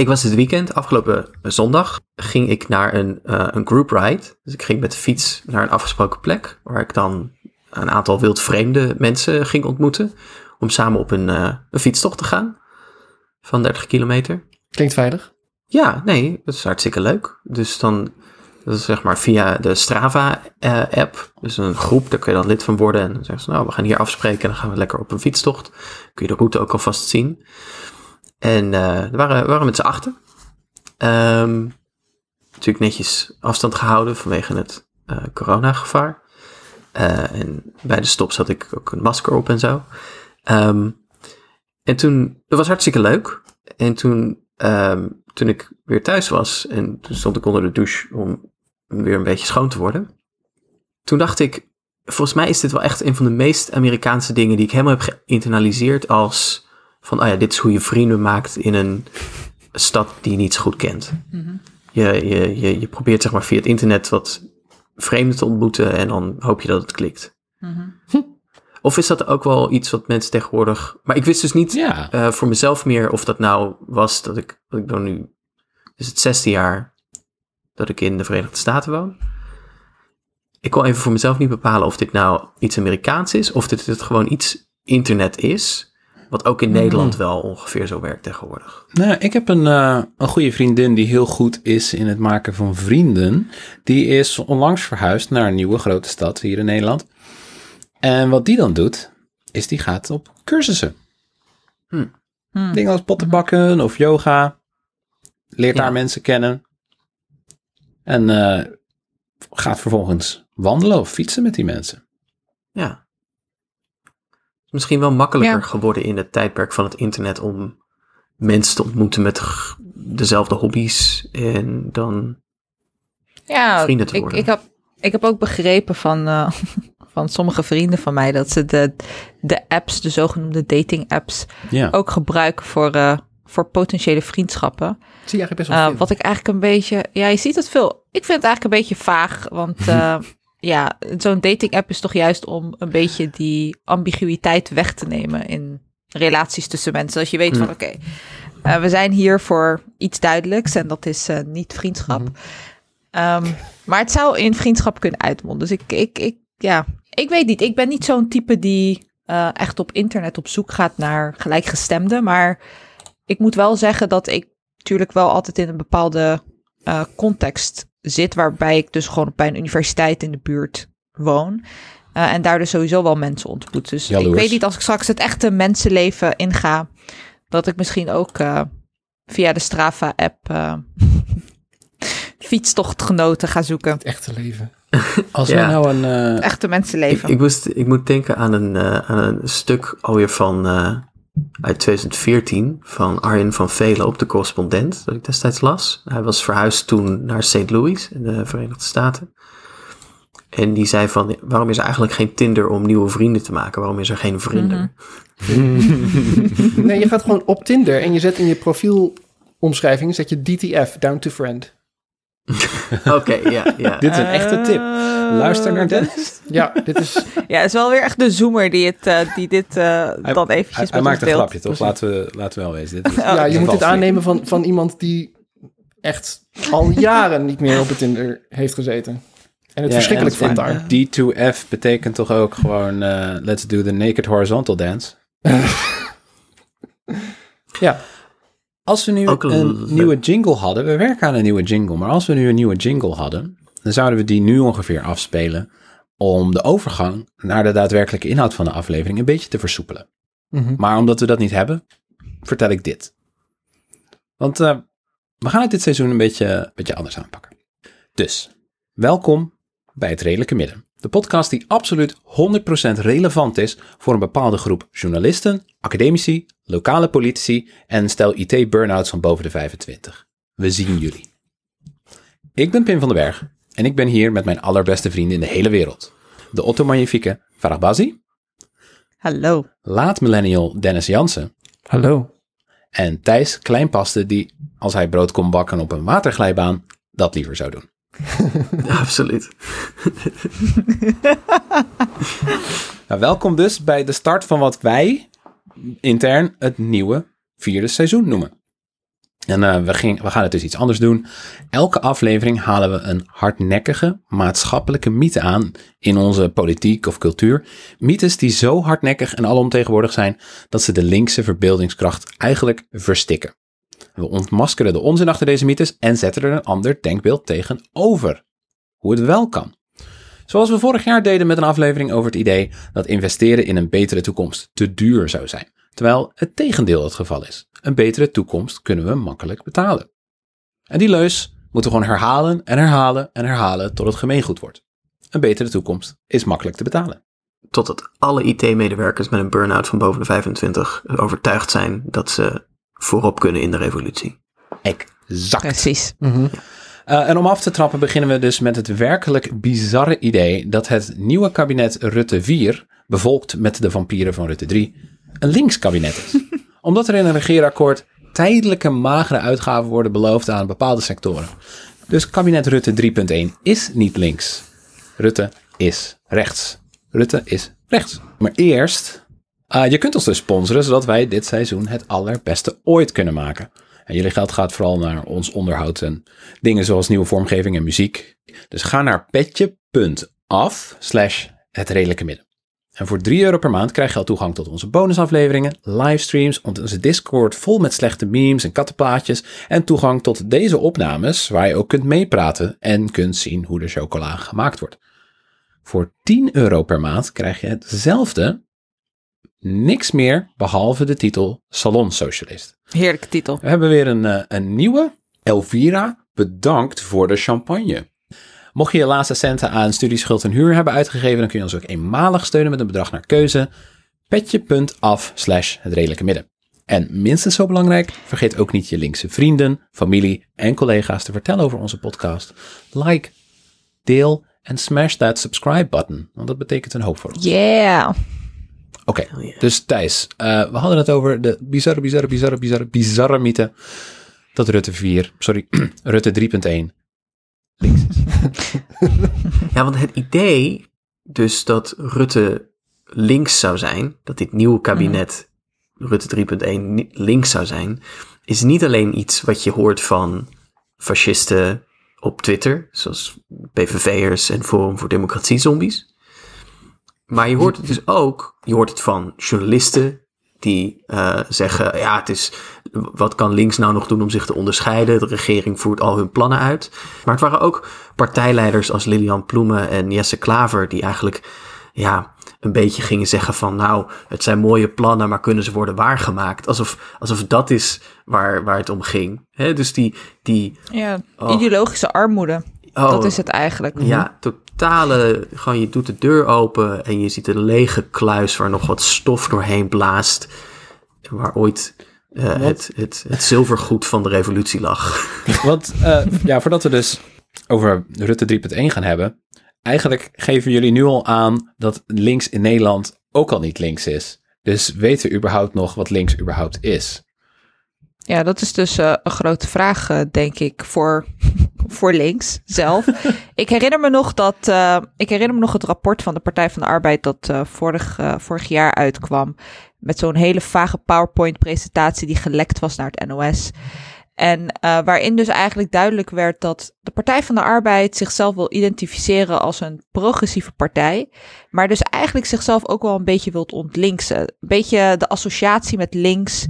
Ik was dit weekend, afgelopen zondag, ging ik naar een, uh, een group ride. Dus ik ging met de fiets naar een afgesproken plek, waar ik dan een aantal wildvreemde mensen ging ontmoeten. Om samen op een, uh, een fietstocht te gaan van 30 kilometer. Klinkt veilig. Ja, nee, dat is hartstikke leuk. Dus dan, dat is zeg maar via de Strava-app. dus een groep, daar kun je dan lid van worden. En dan zeggen ze, nou, we gaan hier afspreken en dan gaan we lekker op een fietstocht. Kun je de route ook alvast zien. En uh, er waren, waren met z'n achter. Um, natuurlijk netjes afstand gehouden vanwege het uh, coronagevaar. Uh, en bij de stop zat ik ook een masker op en zo. Um, en toen, dat was hartstikke leuk. En toen, um, toen ik weer thuis was en toen stond ik onder de douche om weer een beetje schoon te worden. Toen dacht ik, volgens mij is dit wel echt een van de meest Amerikaanse dingen die ik helemaal heb geïnternaliseerd als van, oh ja, dit is hoe je vrienden maakt in een stad die je niet zo goed kent. Mm -hmm. je, je, je, je probeert zeg maar via het internet wat vreemden te ontmoeten en dan hoop je dat het klikt. Mm -hmm. Of is dat ook wel iets wat mensen tegenwoordig. Maar ik wist dus niet ja. uh, voor mezelf meer of dat nou was dat ik, dat ik dan nu. Is het zesde jaar dat ik in de Verenigde Staten woon. Ik kon even voor mezelf niet bepalen of dit nou iets Amerikaans is. Of dit het gewoon iets internet is. Wat ook in. Nederland wel ongeveer zo werkt tegenwoordig. Nou, ik heb een, uh, een goede vriendin die heel goed is in het maken van vrienden. Die is onlangs verhuisd naar een nieuwe grote stad hier in Nederland. En wat die dan doet, is die gaat op cursussen. Hm. Hm. Dingen als pottenbakken of yoga. Leert ja. daar mensen kennen. En uh, gaat vervolgens wandelen of fietsen met die mensen. Ja. Misschien wel makkelijker ja. geworden in het tijdperk van het internet om mensen te ontmoeten met dezelfde hobby's en dan ja, vrienden te worden. Ik, ik, heb, ik heb ook begrepen van, uh, van sommige vrienden van mij dat ze de, de apps, de zogenoemde dating apps, ja. ook gebruiken voor, uh, voor potentiële vriendschappen. Zie je eigenlijk best wel uh, wat ik eigenlijk een beetje, ja, je ziet het veel. Ik vind het eigenlijk een beetje vaag, want ja, zo'n dating app is toch juist om een beetje die ambiguïteit weg te nemen in relaties tussen mensen. Als je weet van oké, okay, uh, we zijn hier voor iets duidelijks en dat is uh, niet vriendschap. Mm -hmm. um, maar het zou in vriendschap kunnen uitmonden. Dus ik, ik, ik, ja, ik weet niet. Ik ben niet zo'n type die uh, echt op internet op zoek gaat naar gelijkgestemden. Maar ik moet wel zeggen dat ik natuurlijk wel altijd in een bepaalde context zit, waarbij ik dus gewoon bij een universiteit in de buurt woon. Uh, en daar dus sowieso wel mensen ontmoet. Dus Jaloers. ik weet niet als ik straks het echte mensenleven inga, dat ik misschien ook uh, via de Strava-app uh, fietstochtgenoten ga zoeken. Het echte leven. Als ja. we nou een... Het echte mensenleven. Ik, ik, moest, ik moet denken aan een, aan een stuk alweer van uit 2014 van Arjen van Velen op de correspondent, dat ik destijds las. Hij was verhuisd toen naar St. Louis in de Verenigde Staten. En die zei van, waarom is er eigenlijk geen Tinder om nieuwe vrienden te maken? Waarom is er geen vrienden? Mm-hmm. nee, je gaat gewoon op Tinder en je zet in je profielomschrijving, zet je DTF, down to friend. Oké, ja, ja. Dit is een echte tip. Luister naar Dennis. Ja, dit is... Ja, het is wel weer echt de zoomer die, het, uh, die dit uh, hij, dan eventjes hij, hij maakt een grapje, toch? Laten we, laten we wel wezen. Dit is, ja, je moet het aannemen van, van iemand die echt al jaren niet meer op het Tinder heeft gezeten. En het ja, verschrikkelijk vindt daar. D2F betekent toch ook gewoon uh, let's do the naked horizontal dance. ja. Als we nu een nieuwe jingle hadden, we werken aan een nieuwe jingle, maar als we nu een nieuwe jingle hadden, dan zouden we die nu ongeveer afspelen om de overgang naar de daadwerkelijke inhoud van de aflevering een beetje te versoepelen. Mm -hmm. Maar omdat we dat niet hebben, vertel ik dit. Want uh, we gaan het dit seizoen een beetje, een beetje anders aanpakken. Dus, welkom bij het Redelijke Midden. De podcast die absoluut 100% relevant is voor een bepaalde groep journalisten, academici, lokale politici en stel IT-burnouts van boven de 25. We zien jullie. Ik ben Pim van den Berg en ik ben hier met mijn allerbeste vrienden in de hele wereld. De Otto Magnifieke Farah Bazi. Hallo. Laat millennial Dennis Jansen. Hallo. En Thijs Kleinpaste die, als hij brood kon bakken op een waterglijbaan, dat liever zou doen. Ja, absoluut. nou, welkom dus bij de start van wat wij intern het nieuwe vierde seizoen noemen. En uh, we, we gaan het dus iets anders doen. Elke aflevering halen we een hardnekkige maatschappelijke mythe aan in onze politiek of cultuur. Mythes die zo hardnekkig en alomtegenwoordig zijn dat ze de linkse verbeeldingskracht eigenlijk verstikken. We ontmaskeren de onzin achter deze mythes en zetten er een ander denkbeeld tegenover. Hoe het wel kan. Zoals we vorig jaar deden met een aflevering over het idee dat investeren in een betere toekomst te duur zou zijn. Terwijl het tegendeel het geval is. Een betere toekomst kunnen we makkelijk betalen. En die leus moeten we gewoon herhalen en herhalen en herhalen tot het gemeengoed wordt. Een betere toekomst is makkelijk te betalen. Totdat alle IT-medewerkers met een burn-out van boven de 25 overtuigd zijn dat ze voorop kunnen in de revolutie. Exact. Precies. Uh, en om af te trappen beginnen we dus met het werkelijk bizarre idee dat het nieuwe kabinet Rutte 4, bevolkt met de vampieren van Rutte 3, een linkskabinet is. Omdat er in een regeerakkoord tijdelijke magere uitgaven worden beloofd aan bepaalde sectoren. Dus kabinet Rutte 3.1 is niet links. Rutte is rechts. Rutte is rechts. Maar eerst, uh, je kunt ons dus sponsoren zodat wij dit seizoen het allerbeste ooit kunnen maken. En jullie geld gaat vooral naar ons onderhoud en dingen zoals nieuwe vormgeving en muziek. Dus ga naar petje.af slash het redelijke midden. En voor 3 euro per maand krijg je al toegang tot onze bonusafleveringen, livestreams, onze Discord vol met slechte memes en kattenplaatjes en toegang tot deze opnames waar je ook kunt meepraten en kunt zien hoe de chocola gemaakt wordt. Voor 10 euro per maand krijg je hetzelfde, niks meer behalve de titel Salon Socialist. Heerlijke titel. We hebben weer een, eh, een nieuwe. Elvira, bedankt voor de champagne. Mocht je je laatste centen aan studieschuld en huur hebben uitgegeven, dan kun je ons ook eenmalig steunen met een bedrag naar keuze. Petje.af slash het redelijke midden. En minstens zo belangrijk, vergeet ook niet je linkse vrienden, familie en collega's te vertellen over onze podcast. Like, deel en smash that subscribe button, want dat betekent een hoop voor ons. Yeah. Oké, dus Thijs, uh, we hadden het over de bizarre, bizarre, bizarre, bizarre, bizarre mythe dat Rutte 4, sorry, Rutte 3.1 links is. ja, want het idee dus dat Rutte links zou zijn, dat dit nieuwe kabinet Rutte 3.1 links zou zijn, is niet alleen iets wat je hoort van fascisten op Twitter, zoals PVV'ers en Forum voor Democratie zombies. Maar je hoort het dus ook, je hoort het van journalisten die uh, zeggen, ja, het is, wat kan links nou nog doen om zich te onderscheiden? De regering voert al hun plannen uit. Maar het waren ook partijleiders als Lilian Ploemen en Jesse Klaver, die eigenlijk, ja, een beetje gingen zeggen van, nou, het zijn mooie plannen, maar kunnen ze worden waargemaakt? Alsof, alsof dat is waar, waar het om ging. He, dus die, die... Ja, oh. ideologische armoede. Oh, dat is het eigenlijk. Ja, totale, gewoon je doet de deur open en je ziet een lege kluis waar nog wat stof doorheen blaast. Waar ooit uh, het, het, het zilvergoed van de revolutie lag. Want uh, ja, voordat we dus over Rutte 3.1 gaan hebben. Eigenlijk geven jullie nu al aan dat links in Nederland ook al niet links is. Dus weten we überhaupt nog wat links überhaupt is? Ja, dat is dus uh, een grote vraag, denk ik, voor, voor links zelf. ik herinner me nog dat. Uh, ik herinner me nog het rapport van de Partij van de Arbeid dat vorig, vorig jaar uitkwam. Met zo'n hele vage PowerPoint-presentatie die gelekt was naar het NOS. En waarin dus eigenlijk duidelijk werd dat de Partij van de Arbeid zichzelf wil identificeren als een progressieve partij. Maar dus eigenlijk zichzelf ook wel een beetje wilt ontlinksen. Een beetje de associatie met links.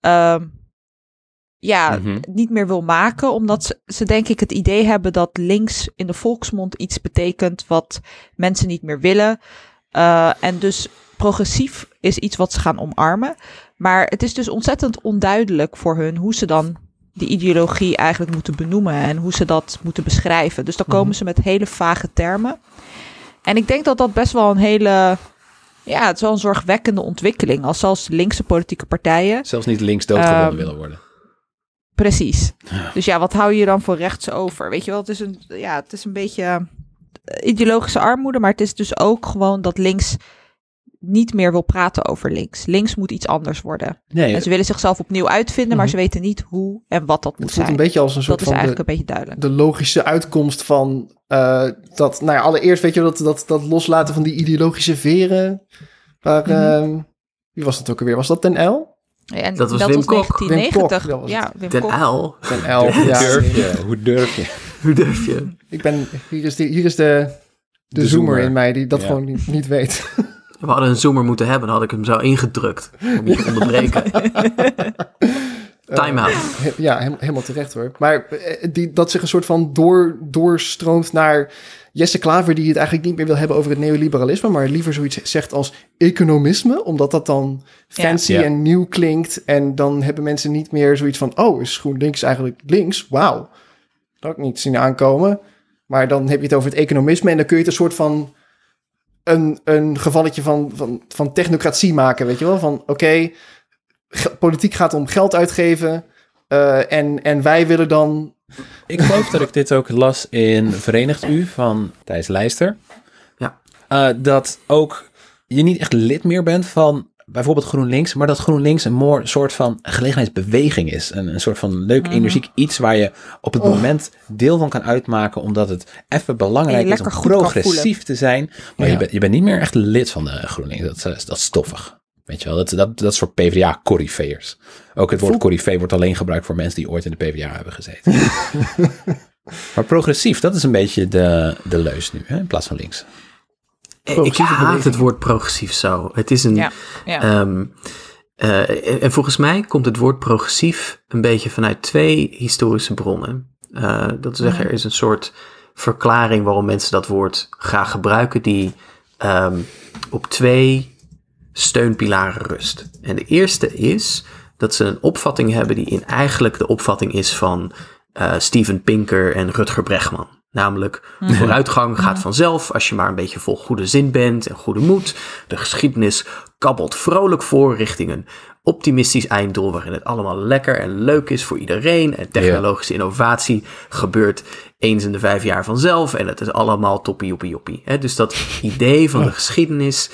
Ehm, ja, mhm. niet meer wil maken. Omdat ze, ze denk ik het idee hebben dat links in de volksmond iets betekent wat mensen niet meer willen. Uh, en dus progressief is iets wat ze gaan omarmen. Maar het is dus ontzettend onduidelijk voor hun hoe ze dan die ideologie eigenlijk moeten benoemen en hoe ze dat moeten beschrijven. Dus dan komen mhm. ze met hele vage termen. En ik denk dat dat best wel een hele ja, het is wel een zorgwekkende ontwikkeling. Als zelfs linkse politieke partijen. Zelfs niet links doodgewonnen um, willen worden. Precies. Dus ja, wat hou je dan voor rechts over? Weet je wel, het is een, ja, het is een beetje eh, ideologische armoede, maar het is dus ook gewoon dat links niet meer wil praten over links. Links moet iets anders worden. Nee, en ze willen zichzelf opnieuw uitvinden, maar mhm. ze weten niet hoe en wat dat moet zijn. Het een beetje als een soort dat is eigenlijk een beetje duidelijk. De logische uitkomst van uh, dat, nou ja, allereerst weet je dat, dat, dat loslaten van die ideologische veren. Waar, mm -hmm. uh, wie was dat ook alweer? Was dat ten L? En dat was, dat Wim was 1990. Wim Kok, ja, Wim Den Uil. Den Uil. Hoe durf je? Hoe durf je? Hoe durf je? Ik ben, hier is de, hier is de, de, zoomer, in mij die dat gewoon niet, niet weet. We hadden een zoomer moeten hebben, dan had ik hem zo ingedrukt om je te onderbreken. Time out. Uh, ja, helemaal terecht hoor. Maar eh, die, dat zich een soort van door, doorstroomt naar Jesse Klaver, die het eigenlijk niet meer wil hebben over het neoliberalisme, maar liever zoiets zegt als economisme, omdat dat dan fancy en nieuw klinkt. En dan hebben mensen niet meer zoiets van: oh, is GroenLinks eigenlijk links? Wauw. Dat ik niet zien aankomen. Maar dan heb je het over het economisme en dan kun je het een soort van een, een gevalletje van, van, van technocratie maken, weet je wel? Van oké, politiek gaat om geld uitgeven uh, en, en wij willen dan... Ik geloof dat ik dit ook las in Verenigd U van Thijs Leister. Ja. Uh, dat ook je niet echt lid meer bent van bijvoorbeeld GroenLinks, maar dat GroenLinks een more soort van gelegenheidsbeweging is. Een, een soort van leuk, mm energiek iets waar je op het oh. moment deel van kan uitmaken, omdat het even belangrijk is om progressief te zijn. Maar je, bent, je bent niet meer echt lid van de GroenLinks. Dat, is, dat is stoffig. Weet je wel, dat, dat, dat is voor pvda corifeers Ook het woord corifee wordt alleen gebruikt voor mensen die ooit in de PvdA hebben gezeten. maar progressief, dat is een beetje de, de leus nu, hè, in plaats van links. Ik haat het woord progressief zo. Het is een. Ja, ehm, eh, en volgens mij komt het woord progressief een beetje vanuit twee historische bronnen. Uh, dat wil zeggen, er is een soort verklaring waarom mensen dat woord graag gebruiken, die um, op twee steunpilaren rust. En de eerste is dat ze een opvatting hebben die in eigenlijk de opvatting is van uh, Steven Pinker en Rutger Bregman. Namelijk, mhm. vooruitgang gaat vanzelf als je maar een beetje vol goede zin bent en goede moed. De geschiedenis kabbelt vrolijk voor richting een optimistisch einddoel waarin het allemaal lekker en leuk is voor iedereen. En technologische innovatie gebeurt eens in de vijf jaar vanzelf en het is allemaal toppie joppie joppie. Dus dat idee van de geschiedenis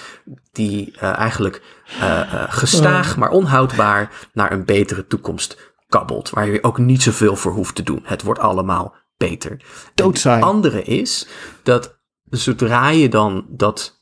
die uh, eigenlijk uh, uh, gestaag maar onhoudbaar naar een betere toekomst kabbelt. Waar je ook niet zoveel voor hoeft te doen. Het wordt allemaal beter. Doodzaai. Het andere is dat zodra je dan dat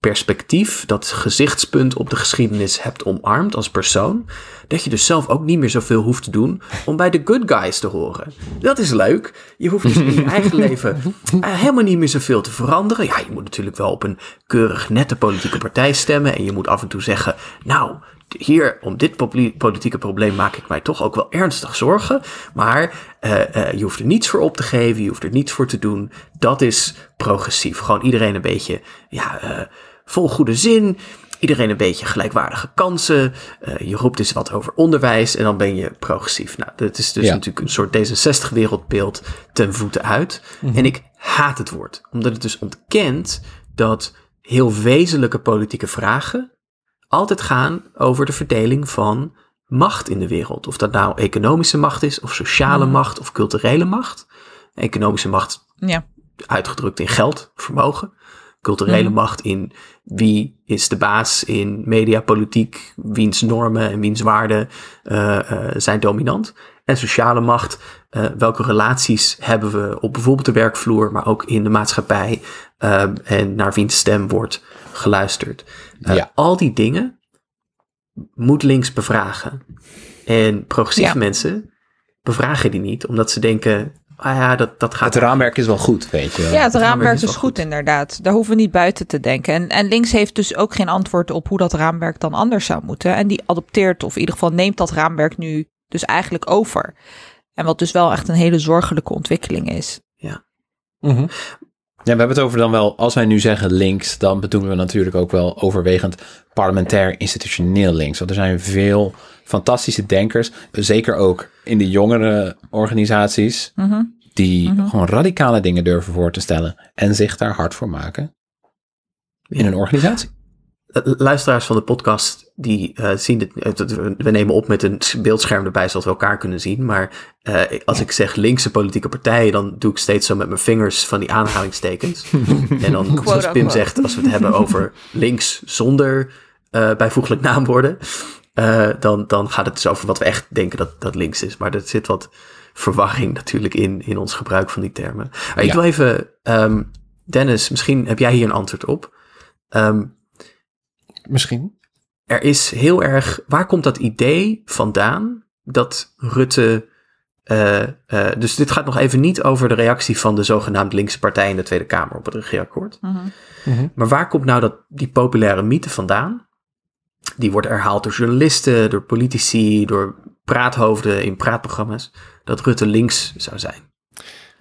perspectief, dat gezichtspunt op de geschiedenis hebt omarmd als persoon, dat je dus zelf ook niet meer zoveel hoeft te doen om bij de good guys te horen. Dat is leuk. Je hoeft dus in je eigen leven eh, helemaal niet meer zoveel te veranderen. Ja, je moet natuurlijk wel op een keurig nette politieke partij stemmen en je moet af en toe zeggen, nou, hier, om dit politieke probleem maak ik mij toch ook wel ernstig zorgen. Maar uh, uh, je hoeft er niets voor op te geven, je hoeft er niets voor te doen. Dat is progressief. Gewoon iedereen een beetje ja, uh, vol goede zin. Iedereen een beetje gelijkwaardige kansen. je roept eens wat over onderwijs en dan ben je progressief. Nou, dat is dus natuurlijk een soort D66-wereldbeeld ten voeten uit. Mhm. En ik haat het woord, omdat het dus ontkent dat heel wezenlijke politieke vragen altijd gaan over de verdeling van macht in de wereld. Of dat nou economische macht is, of sociale mm. macht, of culturele macht. Economische macht ja. uitgedrukt in geld, vermogen. Culturele mm. macht in wie is de baas in mediapolitiek, wiens normen en wiens waarden uh, uh, zijn dominant. En sociale macht, uh, welke relaties hebben we op bijvoorbeeld de werkvloer, maar ook in de maatschappij en naar wiens stem wordt geluisterd. Uh, ja. Al die dingen moet links bevragen. En progressieve mensen bevragen die niet, omdat ze denken, ah ja, dat, dat gaat... Het raamwerk is wel goed, weet je. Ja, het, raamwerk, is, goed, inderdaad. Daar hoeven we niet buiten te denken. En, en links heeft dus ook geen antwoord op hoe dat raamwerk dan anders zou moeten. En die adopteert, of in ieder geval neemt dat raamwerk nu dus eigenlijk over. En wat dus wel echt een hele zorgelijke ontwikkeling is. Ja. Mm ja, we hebben het over dan wel, als wij nu zeggen links, dan bedoelen we natuurlijk ook wel overwegend parlementair institutioneel links. Want er zijn veel fantastische denkers, zeker ook in de jongere organisaties, mhm. die mhm. gewoon radicale dingen durven voor te stellen en zich daar hard voor maken in een organisatie. Eh, luisteraars van de podcast die uh, zien dit. Uh, we nemen op met een beeldscherm erbij, zodat we elkaar kunnen zien. Maar uh, als ik zeg linkse politieke partijen, dan doe ik steeds zo met mijn vingers van die aanhalingstekens. en dan, zoals Pim zegt, als we het hebben over links zonder bijvoeglijk naamwoorden, dan, dan gaat het dus over wat we echt denken dat, dat links is. Maar er zit wat verwarring natuurlijk in, in ons gebruik van die termen. Maar ik wil even, um, Dennis, misschien heb jij hier een antwoord op. Um, Misschien. er is heel erg, waar komt dat idee vandaan dat Rutte, uh, uh, dus dit gaat nog even niet over de reactie van de zogenaamde linkse partij in de Tweede Kamer op het regeerakkoord. Mm -hmm. Maar waar komt nou dat, die populaire mythe vandaan? Die wordt herhaald door journalisten, door politici, door praathoofden in praatprogramma's, dat Rutte links zou zijn.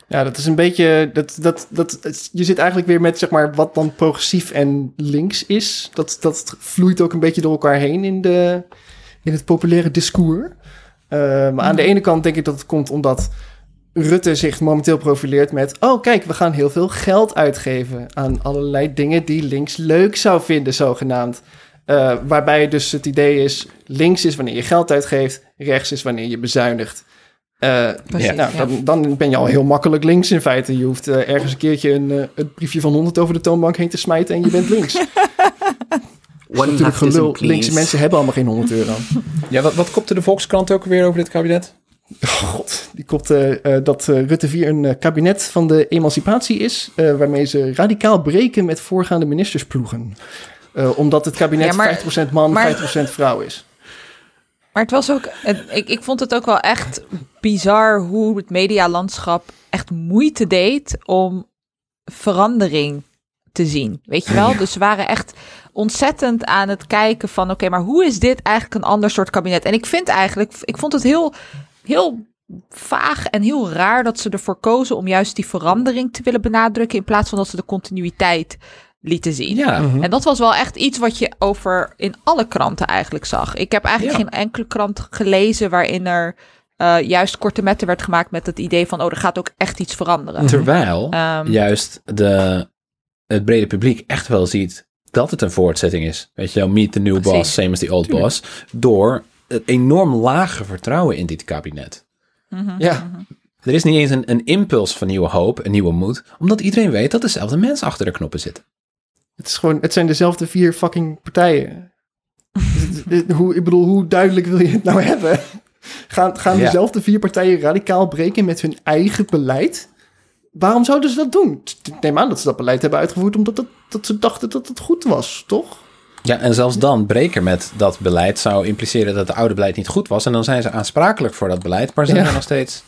Ja, dat is een beetje. Dat, dat, dat, je zit eigenlijk weer met zeg maar, wat dan progressief en links is. Dat, dat vloeit ook een beetje door elkaar heen in, de, in het populaire discours. Uh, maar aan de ene kant denk ik dat het komt omdat Rutte zich momenteel profileert met: oh, kijk, we gaan heel veel geld uitgeven aan allerlei dingen die links leuk zou vinden, zogenaamd. Uh, waarbij dus het idee is: links is wanneer je geld uitgeeft, rechts is wanneer je bezuinigt. Uh, Precies, nou, ja. dan, dan, ben je al heel makkelijk links in feite. Je hoeft uh, ergens een keertje een, uh, een, briefje van 100 over de toonbank heen te smijten en je bent links. One natuurlijk gelul. Linkse mensen hebben allemaal geen 100 euro. Ja, wat, wat kopte de Volkskrant ook weer over dit kabinet? Oh, God, die kopte dat Rutte 4 een kabinet van de emancipatie is, waarmee ze radicaal breken met voorgaande ministersploegen. omdat het kabinet ja, maar, 50% man, maar, 50% vrouw is. Maar het was ook, ik, ik vond het ook wel echt bizar hoe het medialandschap echt moeite deed om verandering te zien. Weet je wel? Dus ze waren echt ontzettend aan het kijken van oké, maar hoe is dit eigenlijk een ander soort kabinet? En ik vind eigenlijk, ik vond het heel, heel vaag en heel raar dat ze ervoor kozen om juist die verandering te willen benadrukken in plaats van dat ze de continuïteit lieten zien. Ja. Mhm. En dat was wel echt iets wat je over in alle kranten eigenlijk zag. Ik heb eigenlijk geen enkele krant gelezen waarin er uh, juist korte metten werd gemaakt met het idee van, oh, er gaat ook echt iets veranderen. Terwijl um, juist de, het brede publiek echt wel ziet dat het een voortzetting is. Weet je wel, meet the new boss, same as the old boss. Door het enorm lage vertrouwen in dit kabinet. -hmm, ja. Mhm. Er is niet eens een, een impuls van nieuwe hoop, een nieuwe moed, omdat iedereen weet dat dezelfde mensen achter de knoppen zitten. Het, is gewoon, het zijn dezelfde vier fucking partijen. hoe, ik bedoel, hoe duidelijk wil je het nou hebben? Gaan, gaan dezelfde vier partijen radicaal breken met hun eigen beleid? Waarom zouden ze dat doen? Ik neem aan dat ze dat beleid hebben uitgevoerd omdat dat, dat ze dachten dat het goed was, toch? Ja, en zelfs dan breken met dat beleid zou impliceren dat het oude beleid niet goed was. En dan zijn ze aansprakelijk voor dat beleid, maar ze zijn nog steeds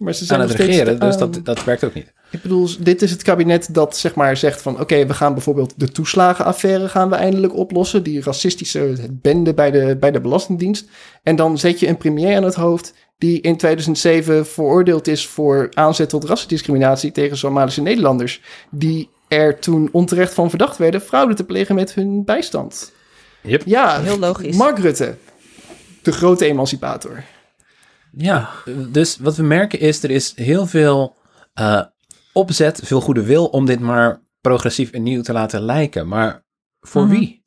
maar ze zijn aan het regeren. dus dat, dat werkt ook niet. Ik bedoel, dit is het kabinet dat zeg maar zegt van... oké, we gaan bijvoorbeeld de toeslagenaffaire gaan we eindelijk oplossen. Die racistische bende bij de, bij de Belastingdienst. En dan zet je een premier aan het hoofd... die in 2007 veroordeeld is voor aanzet tot rassendiscriminatie... tegen Somalische Nederlanders. Die er toen onterecht van verdacht werden... fraude te plegen met hun bijstand. Yep. Ja, heel logisch. Mark Rutte, de grote emancipator. Ja, dus wat we merken is... er is heel veel... Uh, opzet, veel goede wil om dit maar progressief en nieuw te laten lijken. Maar voor mhm. wie?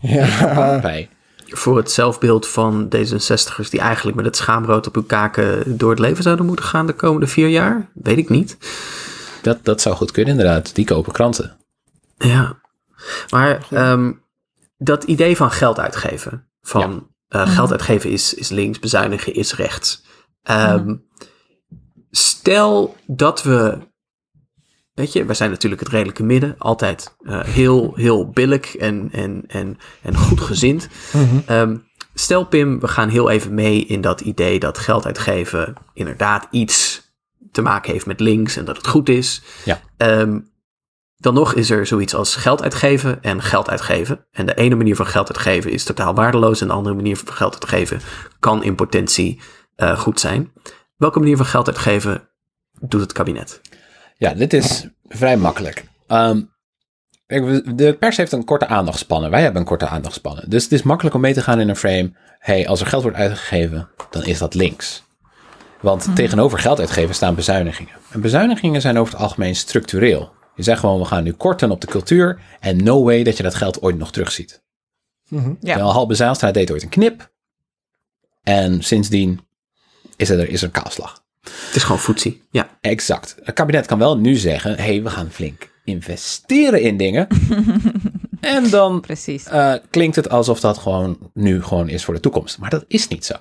Ja. Bij. Voor het zelfbeeld van D66'ers die eigenlijk met het schaamrood op hun kaken door het leven zouden moeten gaan de komende vier jaar? Weet ik niet. Dat, dat zou goed kunnen inderdaad, die kopen kranten. Ja, maar um, dat idee van geld uitgeven, van uh, geld uitgeven is, is links, bezuinigen is rechts. Um, stel dat we, weet je, wij zijn natuurlijk het redelijke midden, altijd uh, heel, heel billig en, en, en, en goed gezind. Mm um, stel Pim, we gaan heel even mee in dat idee dat geld uitgeven inderdaad iets te maken heeft met links en dat het goed is. Ja. Um, dan nog is er zoiets als geld uitgeven en geld uitgeven. En de ene manier van geld uitgeven is totaal waardeloos en de andere manier van geld uitgeven kan in potentie uh, goed zijn. Welke manier van geld uitgeven doet het kabinet? Ja, dit is vrij makkelijk. Um, de pers heeft een korte aandachtspannen. Wij hebben een korte aandachtspannen. Dus het is makkelijk om mee te gaan in een frame. hey, als er geld wordt uitgegeven, dan is dat links. Want mhm. tegenover geld uitgeven staan bezuinigingen. En bezuinigingen zijn over het algemeen structureel. Je zegt gewoon, we gaan nu korten op de cultuur. En no way dat je dat geld ooit nog terugziet. Mm -hmm. ja. Halbe Zijlstra deed ooit een knip. En sindsdien is er, is er een kaalslag. Het is gewoon voetzie, ja. Exact. Het kabinet kan wel nu zeggen, hé, hey, we gaan flink investeren in dingen. en dan uh, klinkt het alsof dat gewoon nu gewoon is voor de toekomst. Maar dat is niet zo.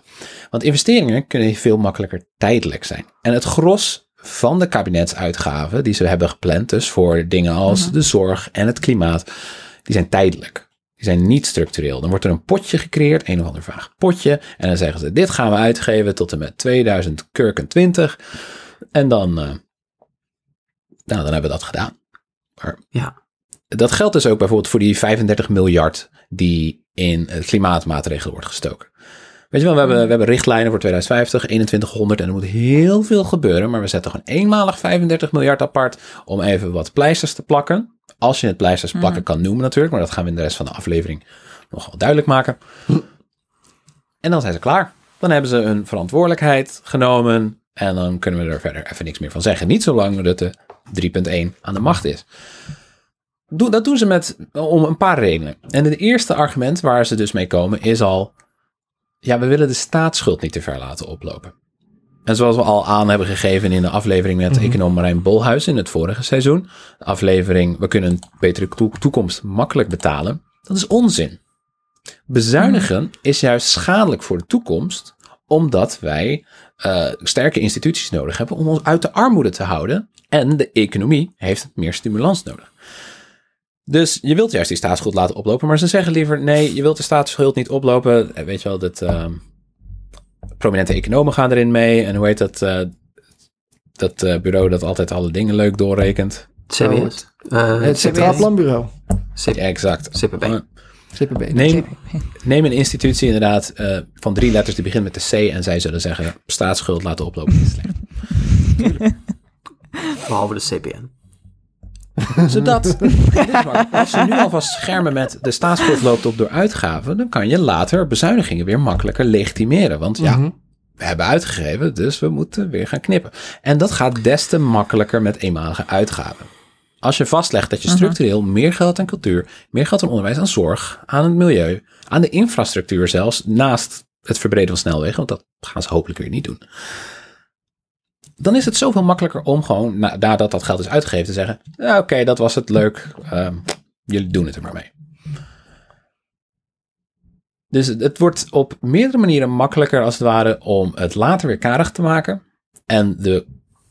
Want investeringen kunnen veel makkelijker tijdelijk zijn. En het gros van de kabinetsuitgaven die ze hebben gepland, dus voor dingen als mhm. de zorg en het klimaat, die zijn tijdelijk. Die zijn niet structureel. Dan wordt er een potje gecreëerd, een of ander vaag potje. En dan zeggen ze, dit gaan we uitgeven tot en met 2020. En dan, uh, nou, dan hebben we dat gedaan. Maar ja. dat geldt dus ook bijvoorbeeld voor die 35 miljard die in klimaatmaatregelen wordt gestoken. Weet je wel, we hebben, we hebben richtlijnen voor 2050, 2100 en er moet heel veel gebeuren. Maar we zetten gewoon eenmalig 35 miljard apart om even wat pleisters te plakken. Als je het pleisters plakken mm. kan noemen natuurlijk, maar dat gaan we in de rest van de aflevering nog wel duidelijk maken. En dan zijn ze klaar. Dan hebben ze een verantwoordelijkheid genomen en dan kunnen we er verder even niks meer van zeggen. Niet zolang Rutte 3.1 aan de macht is. Dat doen ze met, om een paar redenen. En het eerste argument waar ze dus mee komen is al ja, we willen de staatsschuld niet te ver laten oplopen. En zoals we al aan hebben gegeven in de aflevering met mm econoom Marijn Bolhuis in het vorige seizoen, de aflevering We kunnen een betere toekomst makkelijk betalen, dat is onzin. Bezuinigen mhm. is juist schadelijk voor de toekomst, omdat wij uh, sterke instituties nodig hebben om ons uit de armoede te houden. En de economie heeft meer stimulans nodig. Dus je wilt juist die staatsschuld laten oplopen, maar ze zeggen liever: nee, je wilt de staatsschuld niet oplopen. Eh, weet je wel, dat uh, prominente economen gaan erin mee. En hoe heet dat? Uh, dat uh, bureau dat altijd alle dingen leuk doorrekent. CBS. Het Centraal Planbureau. Ja, exact. CPB. CPB. Neem, neem een institutie inderdaad van drie letters die begint met de C en zij zullen zeggen: staatsschuld laten oplopen is slecht. Behalve de CPN. Zodat, als je nu alvast schermen met de staatsschuld loopt op door uitgaven, dan kan je later bezuinigingen weer makkelijker legitimeren. Want ja, mhm. we hebben uitgegeven, dus we moeten weer gaan knippen. En dat gaat des te makkelijker met eenmalige uitgaven. Als je vastlegt dat je mhm. structureel meer geld aan cultuur, meer geld aan onderwijs, aan zorg, aan het milieu, aan de infrastructuur zelfs, naast het verbreden van snelwegen, want dat gaan ze hopelijk weer niet doen dan is het zoveel makkelijker om gewoon, nadat dat geld is uitgegeven, te zeggen: ja, Oké, dat was het leuk. Ehm, jullie doen het er maar mee. Dus het wordt op meerdere manieren makkelijker, als het ware, om het later weer karig te maken. En de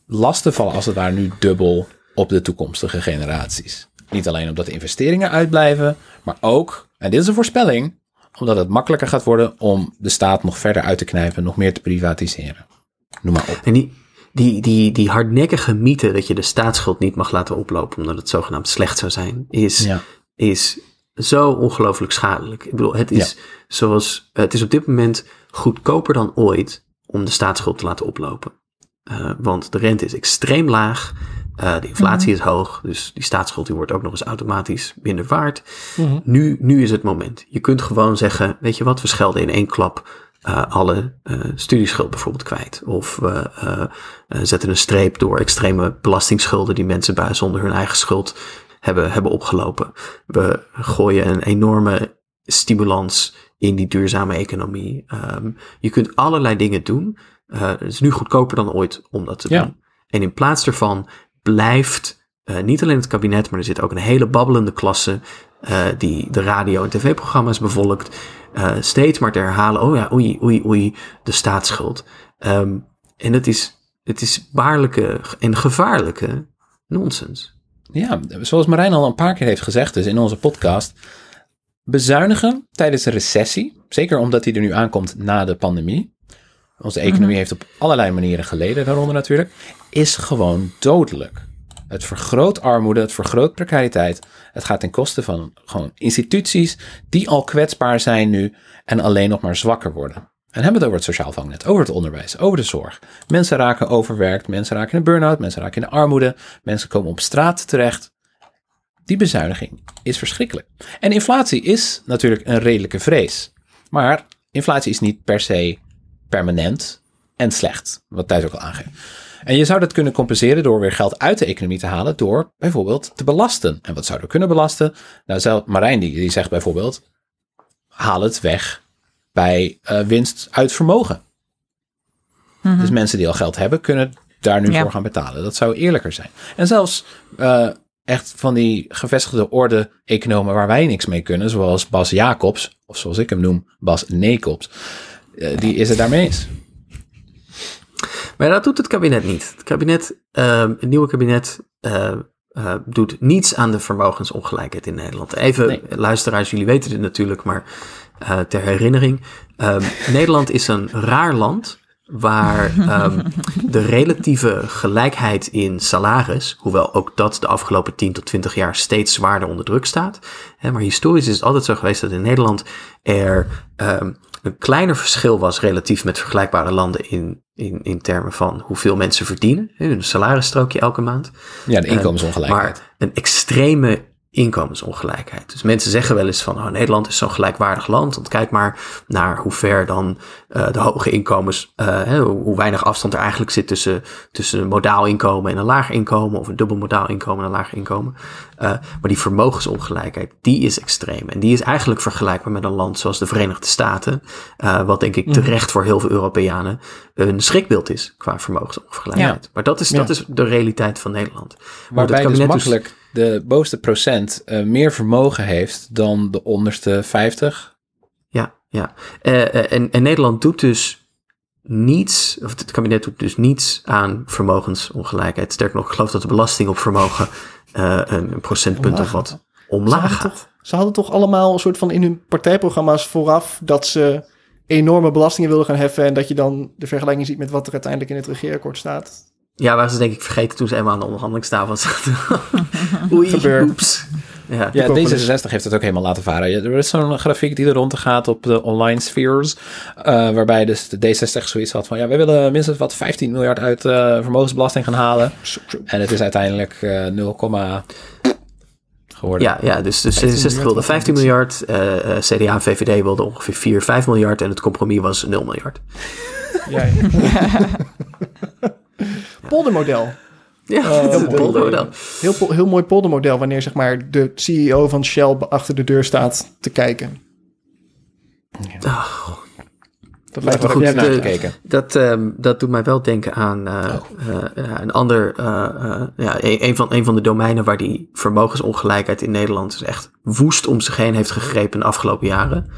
lasten vallen, als het ware, nu dubbel op de toekomstige generaties. Niet alleen omdat de investeringen uitblijven, maar ook, en dit is een voorspelling, omdat het makkelijker gaat worden om de staat nog verder uit te knijpen, nog meer te privatiseren. Noem maar op. En die, die, die, die hardnekkige mythe dat je de staatsschuld niet mag laten oplopen omdat het zogenaamd slecht zou zijn, is, is zo ongelooflijk schadelijk. Ik bedoel, het is zoals, het is op dit moment goedkoper dan ooit om de staatsschuld te laten oplopen. Uh, want de rente is extreem laag. Uh, de inflatie mhm. is hoog, dus die staatsschuld die wordt ook nog eens automatisch minder waard. Mhm. nu, nu is het moment. Je kunt gewoon zeggen, weet je wat, we schelden in één klap uh, alle uh, studieschuld bijvoorbeeld kwijt. Of we uh, zetten een streep door extreme belastingsschulden die mensen zonder hun eigen schuld hebben, hebben opgelopen. We gooien een enorme stimulans in die duurzame economie. Um, je kunt allerlei dingen doen. het is nu goedkoper dan ooit om dat te doen. En in plaats daarvan blijft niet alleen het kabinet, maar er zit ook een hele babbelende klasse die de radio- en tv-programma's bevolkt uh, steeds maar te herhalen, oh ja, oei, oei, oei, de staatsschuld. Um, en het is, het is waarlijke en gevaarlijke nonsens. Ja, zoals Marijn al een paar keer heeft gezegd dus in onze podcast, bezuinigen tijdens een recessie, zeker omdat die er nu aankomt na de pandemie, onze economie mhm. heeft op allerlei manieren geleden daaronder natuurlijk, is gewoon dodelijk. Het vergroot armoede, het vergroot precariteit. Het gaat ten koste van gewoon instituties die al kwetsbaar zijn nu en alleen nog maar zwakker worden. En hebben we het over het sociaal vangnet, over het onderwijs, over de zorg. Mensen raken overwerkt, mensen raken in de burn-out, mensen raken in de armoede, mensen komen op straat terecht. Die bezuiniging is verschrikkelijk. En inflatie is natuurlijk een redelijke vrees. Maar inflatie is niet per se permanent en slecht, wat Thijs ook al aangeeft. En je zou dat kunnen compenseren door weer geld uit de economie te halen door bijvoorbeeld te belasten. En wat zouden we kunnen belasten? Nou, zelf Marijn die, die zegt bijvoorbeeld, haal het weg bij uh, winst uit vermogen. Mhm. Dus mensen die al geld hebben, kunnen daar nu voor gaan betalen. Dat zou eerlijker zijn. En zelfs uh, echt van die gevestigde orde economen waar wij niks mee kunnen, zoals Bas Jacobs, of zoals ik hem noem, Bas Nekops, uh, die is het daarmee eens. Maar dat doet het kabinet niet. Het kabinet, uh, het nieuwe kabinet, uh, uh, doet niets aan de vermogensongelijkheid in Nederland. Even, luisteraars, jullie weten dit natuurlijk, maar uh, ter herinnering. Um, Nederland is een raar land waar um, de relatieve gelijkheid in salaris, hoewel ook dat de afgelopen 10 tot 20 jaar steeds zwaarder onder druk staat. Hè, maar historisch is het altijd zo geweest dat in Nederland er um, een kleiner verschil was relatief met vergelijkbare landen in, in, in termen van hoeveel mensen verdienen. Hun salarisstrookje elke maand. Ja, de inkomensongelijkheid. Maar een extreme inkomensongelijkheid. Dus mensen zeggen wel eens van, oh, Nederland is zo'n gelijkwaardig land. Want kijk maar naar hoe ver dan uh, de hoge inkomens, uh, hoe weinig afstand er eigenlijk zit tussen, tussen een modaal inkomen en een laag inkomen, of een dubbel modaal inkomen en een laag inkomen. Uh, maar die vermogensongelijkheid, die is extreem. En die is eigenlijk vergelijkbaar met een land zoals de Verenigde Staten, wat denk ik mhm. terecht voor heel veel Europeanen een schrikbeeld is qua vermogensongelijkheid. Ja. Maar dat is, dat is de realiteit van Nederland. Waarbij het dus makkelijk de bovenste procent uh, meer vermogen heeft dan de onderste 50. Ja, ja. Uh, en, en Nederland doet dus niets, of het kabinet doet dus niets aan vermogensongelijkheid. Sterker nog, ik geloof dat de belasting op vermogen uh, een procentpunt of wat omlaag ze hadden, toch, ze hadden toch allemaal een soort van in hun partijprogramma's vooraf dat ze enorme belastingen wilden gaan heffen en dat je dan de vergelijking ziet met wat er uiteindelijk in het regeerakkoord staat. Ja, waren ze denk ik vergeten toen ze eenmaal aan de onderhandelingstafel zaten. Oei, oeps. Ja, ja D66 heeft het ook helemaal laten varen. Er is zo'n grafiek die er rond gaat op de online spheres. Uh, waarbij dus de D66 zoiets had van... ja, wij willen minstens wat 15 miljard uit uh, vermogensbelasting gaan halen. En het is uiteindelijk uh, eh, 0, geworden. Ja, ja dus, dus D66 wilde 15 miljard. CDA en VVD wilden ongeveer 4, 5 miljard. En het compromis was 0 miljard. Ja, ja. poldermodel. Ja, uh, heel, poldermodel. Heel, heel mooi poldermodel wanneer zeg maar de CEO van Shell achter de deur staat te kijken. Ja. Oh. Dat lijkt me goed naar gekeken. Dat, um, dat doet mij wel denken aan uh, oh. uh, een ander, uh, ja, een, van, een van de domeinen waar die vermogensongelijkheid in Nederland is echt woest om zich heen heeft gegrepen de afgelopen jaren.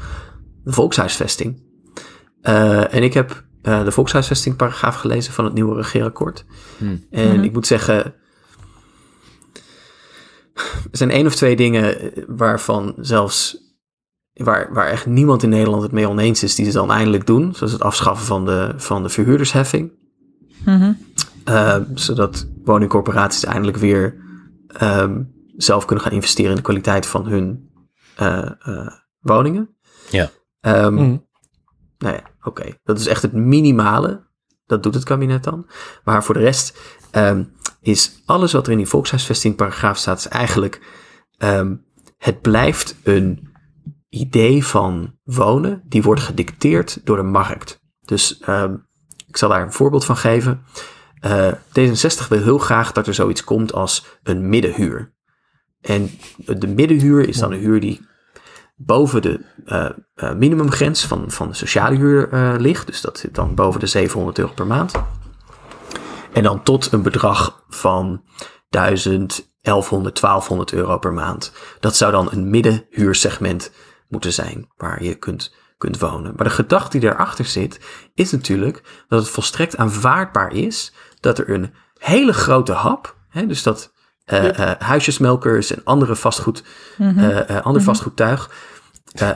De volkshuisvesting. en ik heb uh, de volkshuisvestingparagraaf gelezen van het nieuwe regeerakkoord. Hmm. En mhm. ik moet zeggen, er zijn één of twee dingen waarvan zelfs waar, waar echt niemand in Nederland het mee oneens is, die ze dan eindelijk doen. Zoals het afschaffen van de, van de verhuurdersheffing. Mm zodat woningcorporaties eindelijk weer um, zelf kunnen gaan investeren in de kwaliteit van hun uh, uh, woningen. Ja. Um, nou ja, oké. Dat is echt het minimale. Dat doet het kabinet dan. Maar voor de rest um, is alles wat er in die volkshuisvestingparagraaf staat, is eigenlijk, um, het blijft een idee van wonen die wordt gedicteerd door de markt. Dus um, ik zal daar een voorbeeld van geven. Uh, D66 wil heel graag dat er zoiets komt als een middenhuur. En de middenhuur is dan een huur die boven de uh, minimumgrens van, van de sociale huur uh, ligt. Dus dat zit dan boven de 700 euro per maand. En dan tot een bedrag van 1000, 1100, 1200 euro per maand. Dat zou dan een middenhuursegment moeten zijn waar je kunt, kunt wonen. Maar de gedachte die daarachter zit, is natuurlijk dat het volstrekt aanvaardbaar is dat er een hele grote hap, hè, dus dat uh, huisjesmelkers en andere vastgoed, mm ander mhm. vastgoedtuig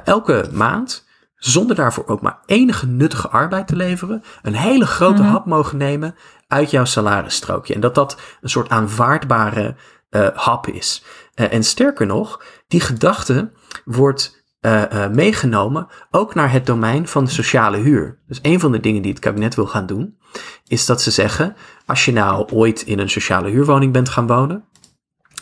elke maand, zonder daarvoor ook maar enige nuttige arbeid te leveren, een hele grote mhm. hap mogen nemen uit jouw salarisstrookje. En dat dat een soort aanvaardbare hap is. En sterker nog, die gedachte wordt uh, meegenomen ook naar het domein van de sociale huur. Dus een van de dingen die het kabinet wil gaan doen, is dat ze zeggen: als je nou ooit in een sociale huurwoning bent gaan wonen,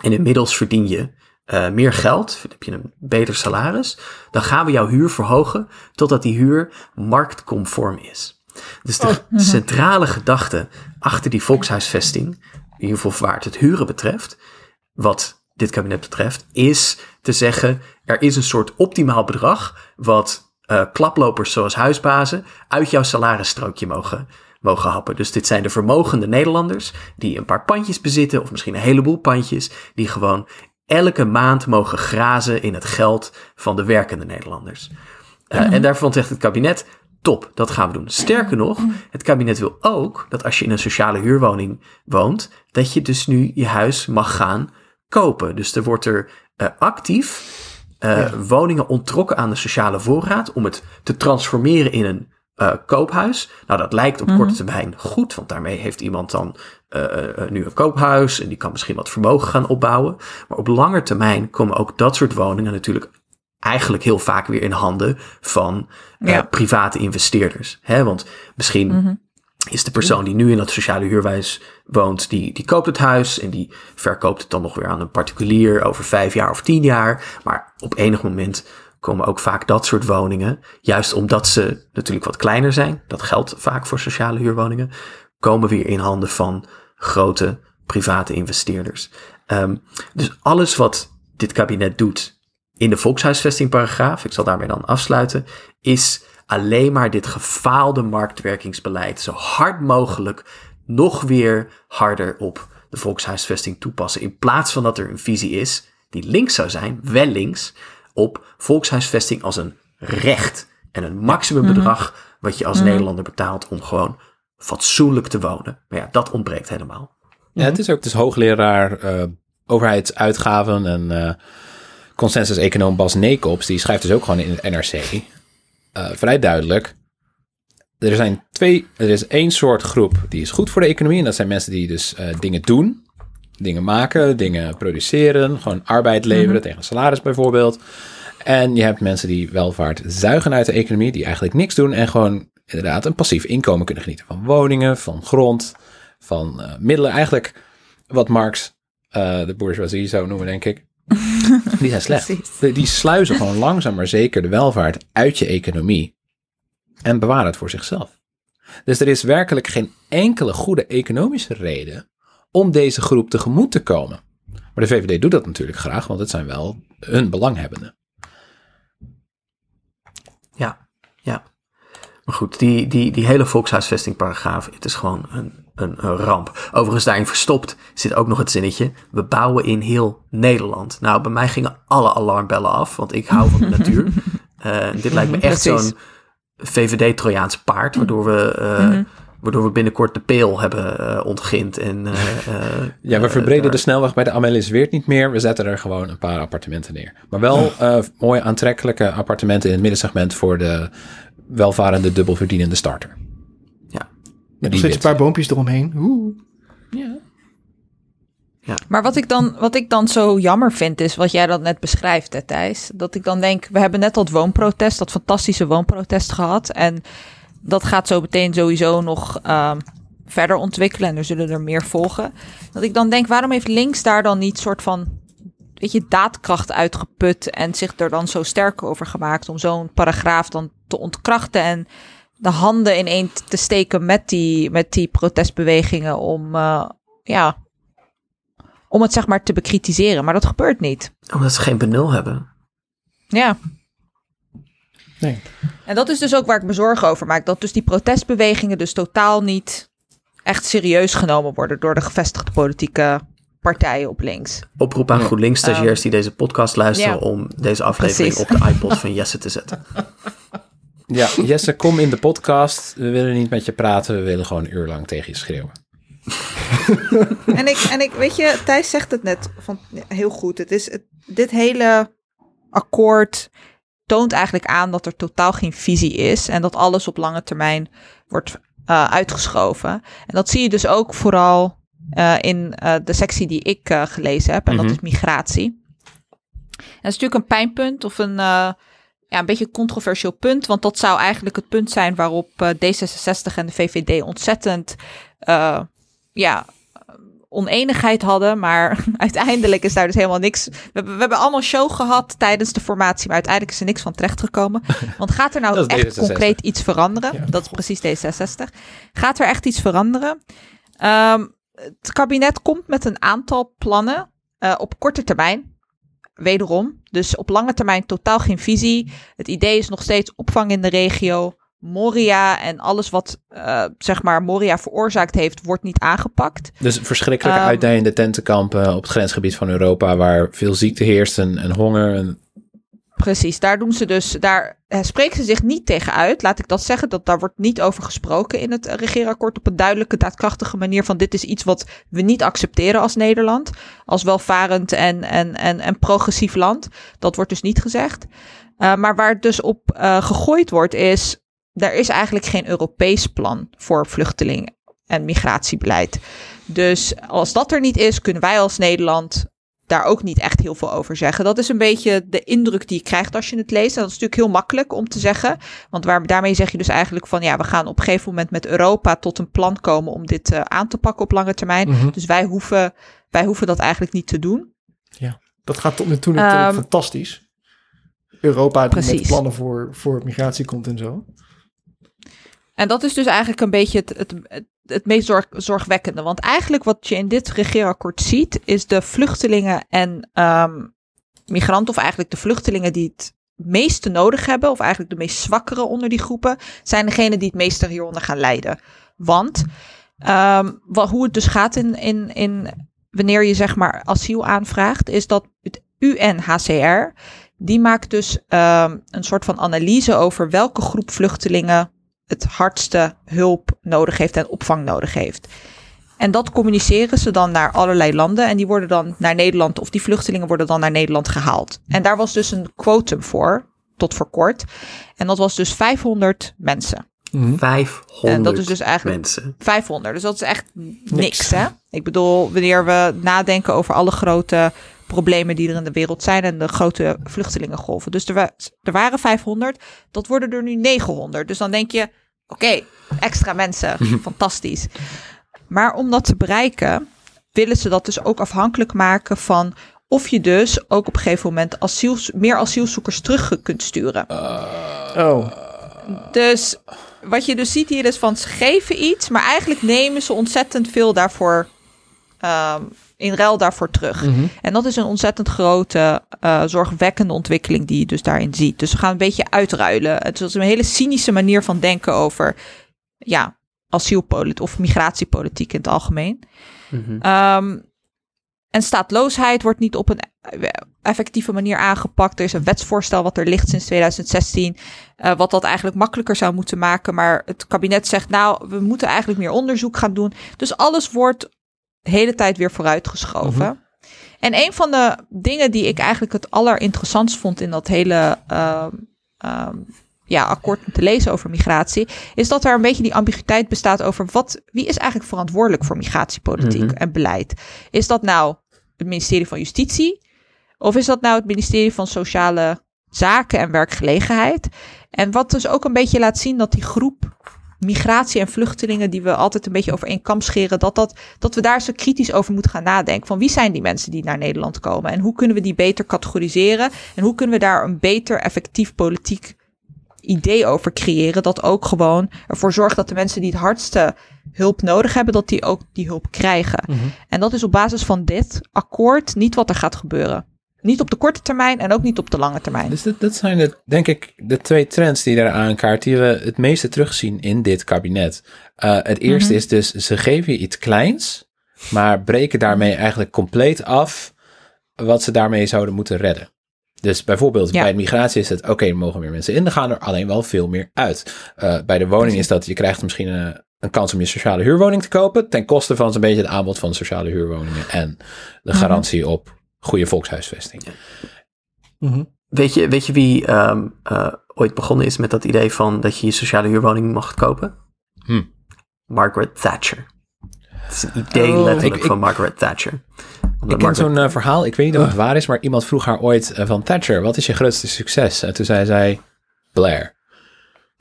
en inmiddels verdien je uh, meer geld, heb je een beter salaris, dan gaan we jouw huur verhogen totdat die huur marktconform is. Dus de oh, mhm. centrale gedachte achter die volkshuisvesting, in ieder geval waar het huren betreft, wat dit kabinet betreft, is te zeggen, er is een soort optimaal bedrag wat uh, klaplopers zoals huisbazen uit jouw salarisstrookje mogen, mogen happen. Dus dit zijn de vermogende Nederlanders die een paar pandjes bezitten, of misschien een heleboel pandjes, die gewoon elke maand mogen grazen in het geld van de werkende Nederlanders. Uh, En daarvan zegt het kabinet, top, dat gaan we doen. Sterker nog, het kabinet wil ook dat als je in een sociale huurwoning woont, dat je dus nu je huis mag gaan kopen. Dus er wordt er actief woningen onttrokken aan de sociale voorraad om het te transformeren in een koophuis. Nou, dat lijkt op korte mhm. termijn goed, want daarmee heeft iemand dan nu een koophuis en die kan misschien wat vermogen gaan opbouwen. Maar op lange termijn komen ook dat soort woningen natuurlijk eigenlijk heel vaak weer in handen van private investeerders. Hè? Want misschien mhm. is de persoon die nu in dat sociale huurwijs woont, die, die koopt het huis en die verkoopt het dan nog weer aan een particulier over vijf jaar of tien jaar. Maar op enig moment komen ook vaak dat soort woningen, juist omdat ze natuurlijk wat kleiner zijn, dat geldt vaak voor sociale huurwoningen, komen weer in handen van grote private investeerders. Um, dus alles wat dit kabinet doet in de volkshuisvestingparagraaf, ik zal daarmee dan afsluiten, is alleen maar dit gefaalde marktwerkingsbeleid zo hard mogelijk nog weer harder op de volkshuisvesting toepassen. In plaats van dat er een visie is die links zou zijn, wel links, op volkshuisvesting als een recht en een maximumbedrag mhm. wat je als mhm. Nederlander betaalt om gewoon fatsoenlijk te wonen. Maar ja, dat ontbreekt helemaal. Ja, het is ook dus hoogleraar uh, overheidsuitgaven en uh, consensus-econoom Bas Nekops, die schrijft dus ook gewoon in het NRC, uh, eh, vrij duidelijk, er zijn twee, er is één soort groep die is goed voor de economie en dat zijn mensen die dus uh, dingen doen, dingen maken, dingen produceren, gewoon arbeid leveren mm tegen salaris bijvoorbeeld. En je hebt mensen die welvaart zuigen uit de economie, die eigenlijk niks doen en gewoon inderdaad een passief inkomen kunnen genieten van woningen, van grond, van uh, middelen. Eigenlijk wat Marx uh, de bourgeoisie zou noemen, denk ik. Die zijn slecht. Die sluizen gewoon langzaam maar zeker de welvaart uit je economie en bewaren het voor zichzelf. Dus er is werkelijk geen enkele goede economische reden om deze groep tegemoet te komen. Maar de VVD doet dat natuurlijk graag, want het zijn wel hun belanghebbenden. Ja, ja. Maar goed, die, die, die hele volkshuisvestingparagraaf, het is gewoon een een, ramp. Overigens daarin verstopt zit ook nog het zinnetje, we bouwen in heel Nederland. Nou, bij mij gingen alle alarmbellen af, want ik hou van de natuur. Uh, dit lijkt me echt zo'n VVD-Trojaans paard, waardoor we... Uh, mm Waardoor we binnenkort de peel hebben uh, ontgind. En, ja, we verbreden de snelweg bij de Amelis Weert niet meer. We zetten er gewoon een paar appartementen neer. Maar wel mooie aantrekkelijke appartementen in het middensegment voor de welvarende dubbelverdienende starter. Met nog steeds een paar boompjes eromheen. Oeh. Ja. Ja. Maar wat ik, dan, wat ik dan zo jammer vind, is wat jij dan net beschrijft, hè, Thijs. Dat ik dan denk, we hebben net dat woonprotest, dat fantastische woonprotest gehad. En dat gaat zo meteen sowieso nog um, verder ontwikkelen. En er zullen er meer volgen. Dat ik dan denk, waarom heeft links daar dan niet soort van, weet je, daadkracht uitgeput. En zich er dan zo sterk over gemaakt om zo'n paragraaf dan te ontkrachten. En de handen in één te steken met die, met die protestbewegingen om, uh, ja, om het zeg maar te bekritiseren. Maar dat gebeurt niet. Omdat ze geen benul hebben. Ja. Nee. En dat is dus ook waar ik me zorgen over maak. Dat dus die protestbewegingen dus totaal niet echt serieus genomen worden door de gevestigde politieke partijen op links. Oproep aan GroenLinks-stagiairs die deze podcast luisteren om deze aflevering op de iPod van Jesse te zetten. Ja, Jesse, kom in de podcast. We willen niet met je praten, we willen gewoon een uur lang tegen je schreeuwen. en, ik, en ik, weet je, Thijs zegt het net van, heel goed. Het is, het, dit hele akkoord toont eigenlijk aan dat er totaal geen visie is en dat alles op lange termijn wordt uh, uitgeschoven. En dat zie je dus ook vooral uh, in uh, de sectie die ik gelezen heb, en dat mhm. is migratie. En dat is natuurlijk een pijnpunt of een ja, een beetje een controversieel punt. Want dat zou eigenlijk het punt zijn waarop uh, D66 en de VVD ontzettend ja, oneenigheid hadden. Maar uiteindelijk is daar dus helemaal niks. We, hebben, we hebben allemaal show gehad tijdens de formatie. Maar uiteindelijk is er niks van terechtgekomen. Want gaat er nou echt concreet iets veranderen? Dat is precies D66. Gaat er echt iets veranderen? Um, het kabinet komt met een aantal plannen uh, op korte termijn. Wederom, dus op lange termijn totaal geen visie. Het idee is nog steeds opvang in de regio. Moria en alles wat uh, zeg maar Moria veroorzaakt heeft, wordt niet aangepakt. Dus verschrikkelijk um, uitdijende tentenkampen op het grensgebied van Europa, waar veel ziekte heerst en, en honger. En Precies, daar doen ze dus, daar eh, spreken ze zich niet tegen uit, laat ik dat zeggen. Dat, daar wordt niet over gesproken in het regeerakkoord op een duidelijke, daadkrachtige manier van dit is iets wat we niet accepteren als Nederland, als welvarend en, en, en, en progressief land. Dat wordt dus niet gezegd. Uh, maar waar het dus op uh, gegooid wordt is, er is eigenlijk geen Europees plan voor vluchtelingen en migratiebeleid. Dus als dat er niet is, kunnen wij als Nederland daar ook niet echt heel veel over zeggen. Dat is een beetje de indruk die je krijgt als je het leest. En dat is natuurlijk heel makkelijk om te zeggen. Want waar, daarmee zeg je dus eigenlijk van ja, we gaan op een gegeven moment met Europa tot een plan komen om dit uh, aan te pakken op lange termijn. Mm -hmm. Dus wij hoeven, wij hoeven dat eigenlijk niet te doen. Ja, dat gaat tot nu toe natuurlijk um, fantastisch. Europa met plannen voor, voor migratie komt en zo. En dat is dus eigenlijk een beetje het, het, het, meest zorg, zorgwekkende. Want eigenlijk wat je in dit regeerakkoord ziet, is de vluchtelingen en um, migranten, of eigenlijk de vluchtelingen die het meeste nodig hebben, of eigenlijk de meest zwakkere onder die groepen, zijn degenen die het meeste hieronder gaan lijden. Want um, wat, hoe het dus gaat in, in, in wanneer je zeg maar asiel aanvraagt, is dat het UNHCR, die maakt dus um, een soort van analyse over welke groep vluchtelingen het hardste hulp nodig heeft en opvang nodig heeft. En dat communiceren ze dan naar allerlei landen. En die worden dan naar Nederland, of die vluchtelingen worden dan naar Nederland gehaald. En daar was dus een quotum voor, tot voor kort. En dat was dus 500 mensen. 500 en dat is dus eigenlijk mensen. 500. Dus dat is echt niks, hè? Ik bedoel, wanneer we nadenken over alle grote problemen die er in de wereld zijn en de grote vluchtelingengolven. Dus er, wa er waren 500, dat worden er nu 900. Dus dan denk je, oké, okay, extra mensen, fantastisch. Maar om dat te bereiken, willen ze dat dus ook afhankelijk maken van of je dus ook op een gegeven moment asiel, meer asielzoekers terug kunt sturen. Uh, oh. Dus wat je dus ziet hier is van ze geven iets, maar eigenlijk nemen ze ontzettend veel daarvoor um, in ruil daarvoor terug. Mm -hmm. En dat is een ontzettend grote, uh, zorgwekkende ontwikkeling die je dus daarin ziet. Dus we gaan een beetje uitruilen. Het is een hele cynische manier van denken over ja, asielpolitiek of migratiepolitiek in het algemeen. Mm -hmm. um, en staatloosheid wordt niet op een effectieve manier aangepakt. Er is een wetsvoorstel wat er ligt sinds 2016, uh, wat dat eigenlijk makkelijker zou moeten maken. Maar het kabinet zegt, nou, we moeten eigenlijk meer onderzoek gaan doen. Dus alles wordt hele tijd weer vooruitgeschoven. -hmm. En een van de dingen die ik eigenlijk het allerinteressantst vond in dat hele uh, uh, ja, akkoord te lezen over migratie, is dat er een beetje die ambiguïteit bestaat over wat, wie is eigenlijk verantwoordelijk voor migratiepolitiek -hmm. en beleid. Is dat nou het ministerie van Justitie? Of is dat nou het ministerie van Sociale Zaken en Werkgelegenheid? En wat dus ook een beetje laat zien dat die groep migratie en vluchtelingen die we altijd een beetje over één kam scheren, dat, dat, dat we daar zo kritisch over moeten gaan nadenken. Van wie zijn die mensen die naar Nederland komen en hoe kunnen we die beter categoriseren en hoe kunnen we daar een beter effectief politiek idee over creëren dat ook gewoon ervoor zorgt dat de mensen die het hardste hulp nodig hebben, dat die ook die hulp krijgen. Mm -hmm. En dat is op basis van dit akkoord niet wat er gaat gebeuren. Niet op de korte termijn en ook niet op de lange termijn. Dus dat, dat zijn de, denk ik de twee trends die daar aankaart, die we het meeste terugzien in dit kabinet. Uh, het eerste mm -hmm. is dus, ze geven je iets kleins, maar breken daarmee eigenlijk compleet af wat ze daarmee zouden moeten redden. Dus bijvoorbeeld ja. bij migratie is het, oké, okay, er mogen meer mensen in, er gaan er alleen wel veel meer uit. Uh, bij de woning is dat, je krijgt misschien een, een kans om je sociale huurwoning te kopen, ten koste van zo'n beetje het aanbod van sociale huurwoningen en de garantie mm -hmm. op goede volkshuisvesting. Mm -hmm. weet, je, weet je wie um, uh, ooit begonnen is met dat idee van dat je je sociale huurwoning mag kopen? Hm. Margaret Thatcher. Het is een idee oh, letterlijk ik, van ik, Margaret Thatcher. Omdat ik ken zo'n uh, verhaal, ik weet niet of het waar is, maar iemand vroeg haar ooit uh, van Thatcher, wat is je grootste succes? En toen zei zij, Blair.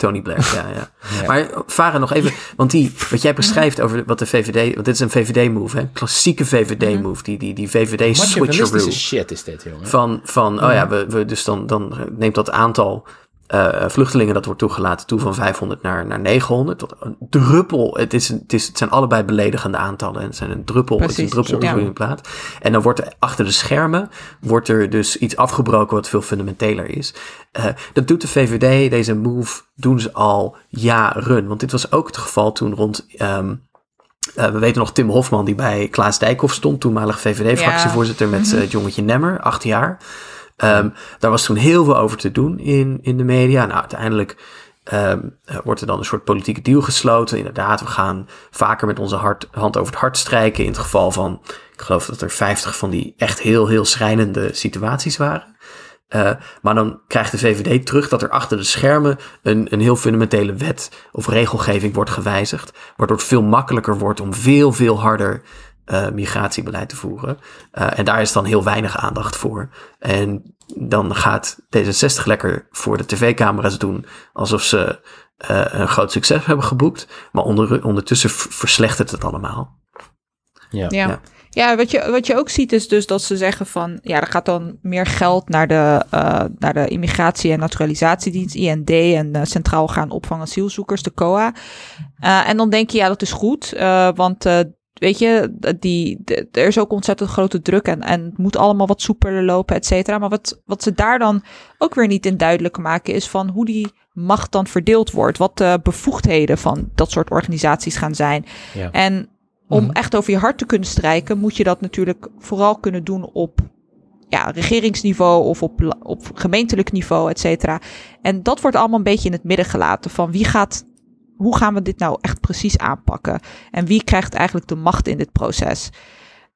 Tony Blair, ja, ja. ja. Maar Varen nog even, want die, wat jij beschrijft over wat de VVD, want dit is een VVD-move, hè, klassieke VVD-move, die, die, die VVD-switcheroo. shit is dit, jongen. Van, van oh ja, we, we, dus dan, dan neemt dat aantal uh, vluchtelingen dat wordt toegelaten toe van 500 naar, naar 900. Tot een druppel. Het, is, het, is, het zijn allebei beledigende aantallen. En het zijn een druppel. Precies, het is een druppel op de plaat. En dan wordt er achter de schermen wordt er dus iets afgebroken wat veel fundamenteler is. Uh, dat doet de VVD. Deze move doen ze al jaren. Want dit was ook het geval toen rond. Um, uh, we weten nog Tim Hofman, die bij Klaas Dijkhoff stond, toenmalig VVD-fractievoorzitter ja. met uh, het jongetje Nemmer, acht jaar. Ehm, daar was toen heel veel over te doen in, in de media. Nou, uiteindelijk um, wordt er dan een soort politieke deal gesloten. Inderdaad, we gaan vaker met onze hart, hand over het hart strijken. In het geval van, ik geloof dat er 50 van die echt heel, heel schrijnende situaties waren. Uh, maar dan krijgt de VVD terug dat er achter de schermen een, een heel fundamentele wet of regelgeving wordt gewijzigd. Waardoor het veel makkelijker wordt om veel, veel harder uh, migratiebeleid te voeren. Uh, en daar is dan heel weinig aandacht voor. En dan gaat D66 lekker voor de tv-camera's doen alsof ze uh, een groot succes hebben geboekt. Maar onder, ondertussen verslechtert het allemaal. Ja. ja. ja. wat, je, wat je ook ziet is dus dat ze zeggen van... ja, er gaat dan meer geld naar de, uh, naar de Immigratie- en Naturalisatiedienst, IND... en uh, Centraal Gaan Opvang Asielzoekers, de COA. Uh, en dan denk je, ja, dat is goed, want weet je, die, de, er is ook ontzettend grote druk en, en het moet allemaal wat soepeler lopen, et cetera. Maar wat, wat ze daar dan ook weer niet in duidelijk maken is van hoe die macht dan verdeeld wordt. Wat de bevoegdheden van dat soort organisaties gaan zijn. Ja. En om mhm. echt over je hart te kunnen strijken, moet je dat natuurlijk vooral kunnen doen op ja, regeringsniveau of op, op gemeentelijk niveau, et cetera. En dat wordt allemaal een beetje in het midden gelaten van wie gaat hoe gaan we dit nou echt precies aanpakken? En wie krijgt eigenlijk de macht in dit proces?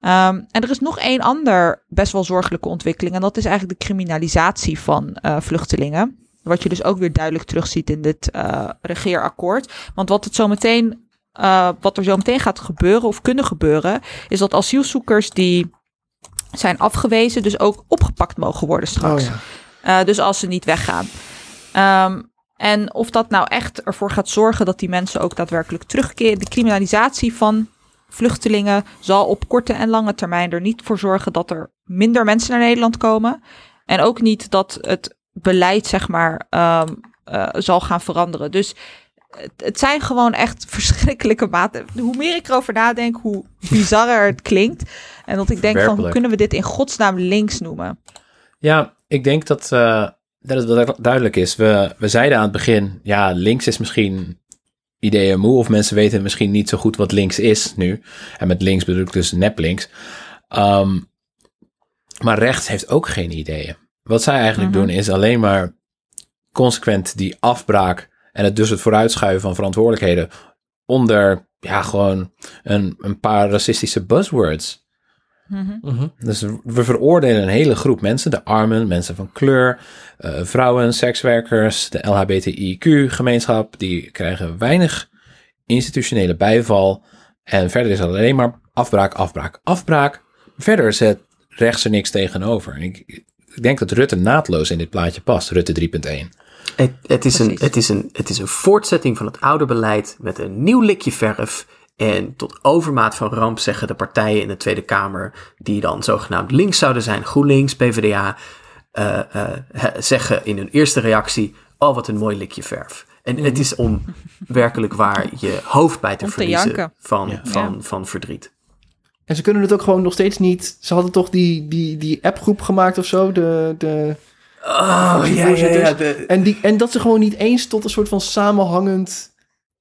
Um, en er is nog één ander best wel zorgelijke ontwikkeling. En dat is eigenlijk de criminalisatie van uh, vluchtelingen. Wat je dus ook weer duidelijk terugziet in dit uh, regeerakkoord. Want wat, het zo meteen, uh, wat er zo meteen gaat gebeuren of kunnen gebeuren, is dat asielzoekers die zijn afgewezen, dus ook opgepakt mogen worden straks. Oh ja. dus als ze niet weggaan. Um, en of dat nou echt ervoor gaat zorgen dat die mensen ook daadwerkelijk terugkeren. De criminalisatie van vluchtelingen zal op korte en lange termijn er niet voor zorgen dat er minder mensen naar Nederland komen. En ook niet dat het beleid, zeg maar, um, uh, zal gaan veranderen. Dus het, het, zijn gewoon echt verschrikkelijke maten. Hoe meer ik erover nadenk, hoe bizarrer het klinkt. En dat ik denk van, hoe kunnen we dit in godsnaam links noemen? Ja, ik denk dat... Uh dat het duidelijk is. We, we zeiden aan het begin, ja, links is misschien ideeën moe, of mensen weten misschien niet zo goed wat links is nu. En met links bedoel ik dus nep links. Um, maar rechts heeft ook geen ideeën. Wat zij eigenlijk mhm. doen is alleen maar consequent die afbraak en het dus het vooruitschuiven van verantwoordelijkheden onder ja, gewoon een, een paar racistische buzzwords. Mhm. Mhm. Dus we veroordelen een hele groep mensen, de armen, mensen van kleur, uh, vrouwen, sekswerkers, de LHBTIQ-gemeenschap, die krijgen weinig institutionele bijval. En verder is het alleen maar afbraak, afbraak, afbraak. Verder zet rechts er niks tegenover. Ik, ik denk dat Rutte naadloos in dit plaatje past, Rutte 3.1. Het, het, is een, het, is een, het is een voortzetting van het oude beleid met een nieuw likje verf en tot overmaat van ramp zeggen de partijen in de Tweede Kamer, die dan zogenaamd links zouden zijn, GroenLinks, PvdA, uh, uh, zeggen in hun eerste reactie: Oh, wat een mooi likje verf. En het is om werkelijk waar je hoofd bij te verliezen van, van, van verdriet. En ze kunnen het ook gewoon nog steeds niet. Ze hadden toch die, die, die appgroep gemaakt of zo, de. de oh, ja, ja, ja, de... en, die, en dat ze gewoon niet eens tot een soort van samenhangend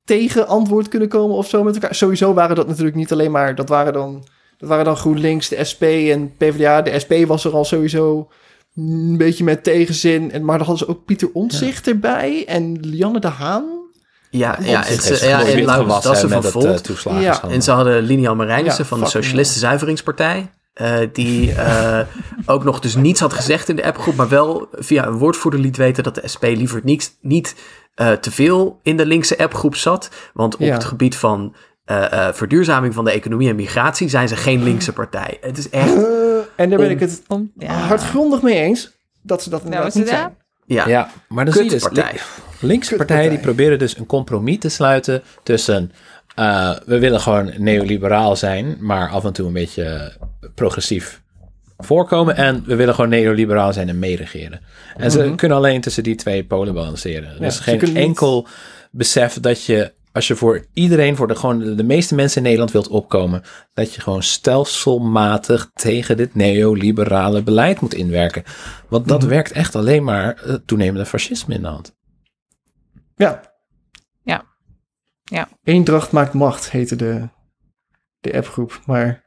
tegen antwoord kunnen komen of zo met elkaar. Sowieso waren dat natuurlijk niet alleen maar, dat waren dan, dat waren dan GroenLinks, de SP en PvdA. De SP was er al sowieso een beetje met tegenzin. En, maar dan hadden ze ook Pieter Ontzicht erbij en Lianne de Haan. Ja, ja, en, ze, ja, en Laurens Dassen van Volt. Uh, ja. En ze hadden Linian Marijnissen van de Socialisten Zuiveringspartij. Uh, die uh, ook nog dus niets had gezegd in de appgroep, maar wel via een woordvoerder liet weten dat de SP liever niets, niet uh, te veel in de linkse appgroep zat. Want op het gebied van verduurzaming van de economie en migratie zijn ze geen linkse partij. Het is echt. en daar ben ik het ja. hardgrondig mee eens dat ze dat inderdaad nou, niet zijn. Ja, ja maar dan zie je dus, linkse partijen die proberen dus een compromis te sluiten tussen uh, we willen gewoon neoliberaal zijn, maar af en toe een beetje progressief voorkomen. En we willen gewoon neoliberaal zijn en meeregeren. En ze mhm. kunnen alleen tussen die twee polen balanceren. Er is geen enkel besef dat je, als je voor iedereen, voor de, gewoon de meeste mensen in Nederland wilt opkomen, dat je gewoon stelselmatig tegen dit neoliberale beleid moet inwerken. Want dat mhm. werkt echt alleen maar toenemende fascisme in de hand. Ja. Ja. Ja. Eendracht maakt macht, heette de, de appgroep. Maar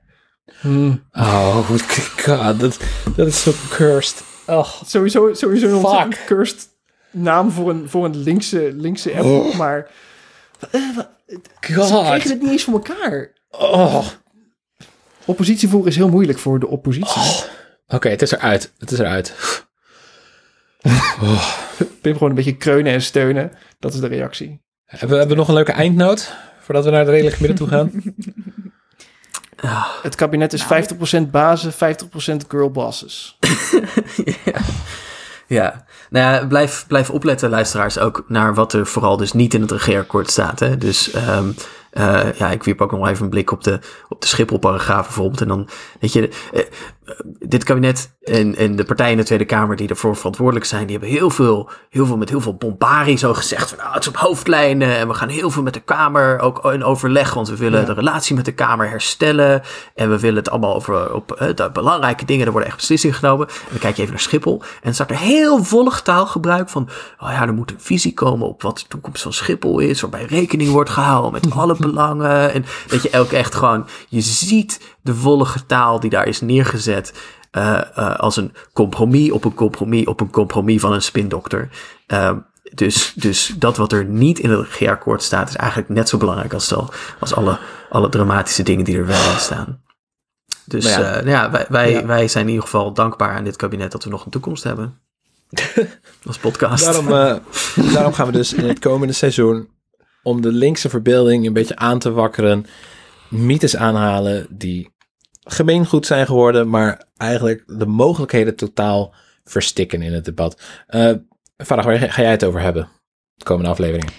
Hmm. Oh, god, dat, dat is zo cursed. Oh, sowieso, sowieso een ontzettend cursed naam voor een, voor een linkse, linkse app. Oh. Maar uh, God. ze kregen het niet eens voor elkaar. Oh. Oppositie voeren is heel moeilijk voor de oppositie. Oh. Oké, het is eruit. Het is eruit. oh. Pim gewoon een beetje kreunen en steunen. Dat is de reactie. Hebben we, hebben we nog een leuke eindnoot? Voordat we naar de redelijke midden toe gaan. Het kabinet is 50% bazen, 50% girlbosses. ja. ja. Nou ja, blijf, blijf opletten, luisteraars, ook naar wat er vooral dus niet in het regeerakkoord staat. Hè? Dus um, uh, ja, ik wierp ook nog even een blik op de, op de Schiphol-paragraaf bijvoorbeeld. En dan, weet je, uh, dit kabinet en, en de partijen in de Tweede Kamer die ervoor verantwoordelijk zijn, die hebben heel veel, heel veel met heel veel bombarie zo gezegd van nou, het is op hoofdlijnen en we gaan heel veel met de Kamer ook in overleg, want we willen de relatie met de Kamer herstellen en we willen het allemaal over op uh, de belangrijke dingen, er worden echt beslissingen genomen. En dan kijk je even naar Schiphol en dan staat er heel volg taalgebruik van, oh ja, er moet een visie komen op wat de toekomst van Schiphol is, waarbij rekening wordt gehouden met alle belangen en dat je elk echt gewoon, je ziet de vollige taal die daar is neergezet. Uh, uh, als een compromis op een compromis op een compromis van een spindokter. Uh, dus, dus dat wat er niet in het regeerakkoord staat, is eigenlijk net zo belangrijk als, al, als alle, alle dramatische dingen die er wel in staan. Dus nou ja, nou ja, wij, wij, ja. wij zijn in ieder geval dankbaar aan dit kabinet dat we nog een toekomst hebben. als podcast. Daarom, daarom gaan we dus in het komende seizoen, om de linkse verbeelding een beetje aan te wakkeren, mythes aanhalen die gemeengoed zijn geworden, maar eigenlijk de mogelijkheden totaal verstikken in het debat. Uh, waar ga jij het over hebben? De komende afleveringen.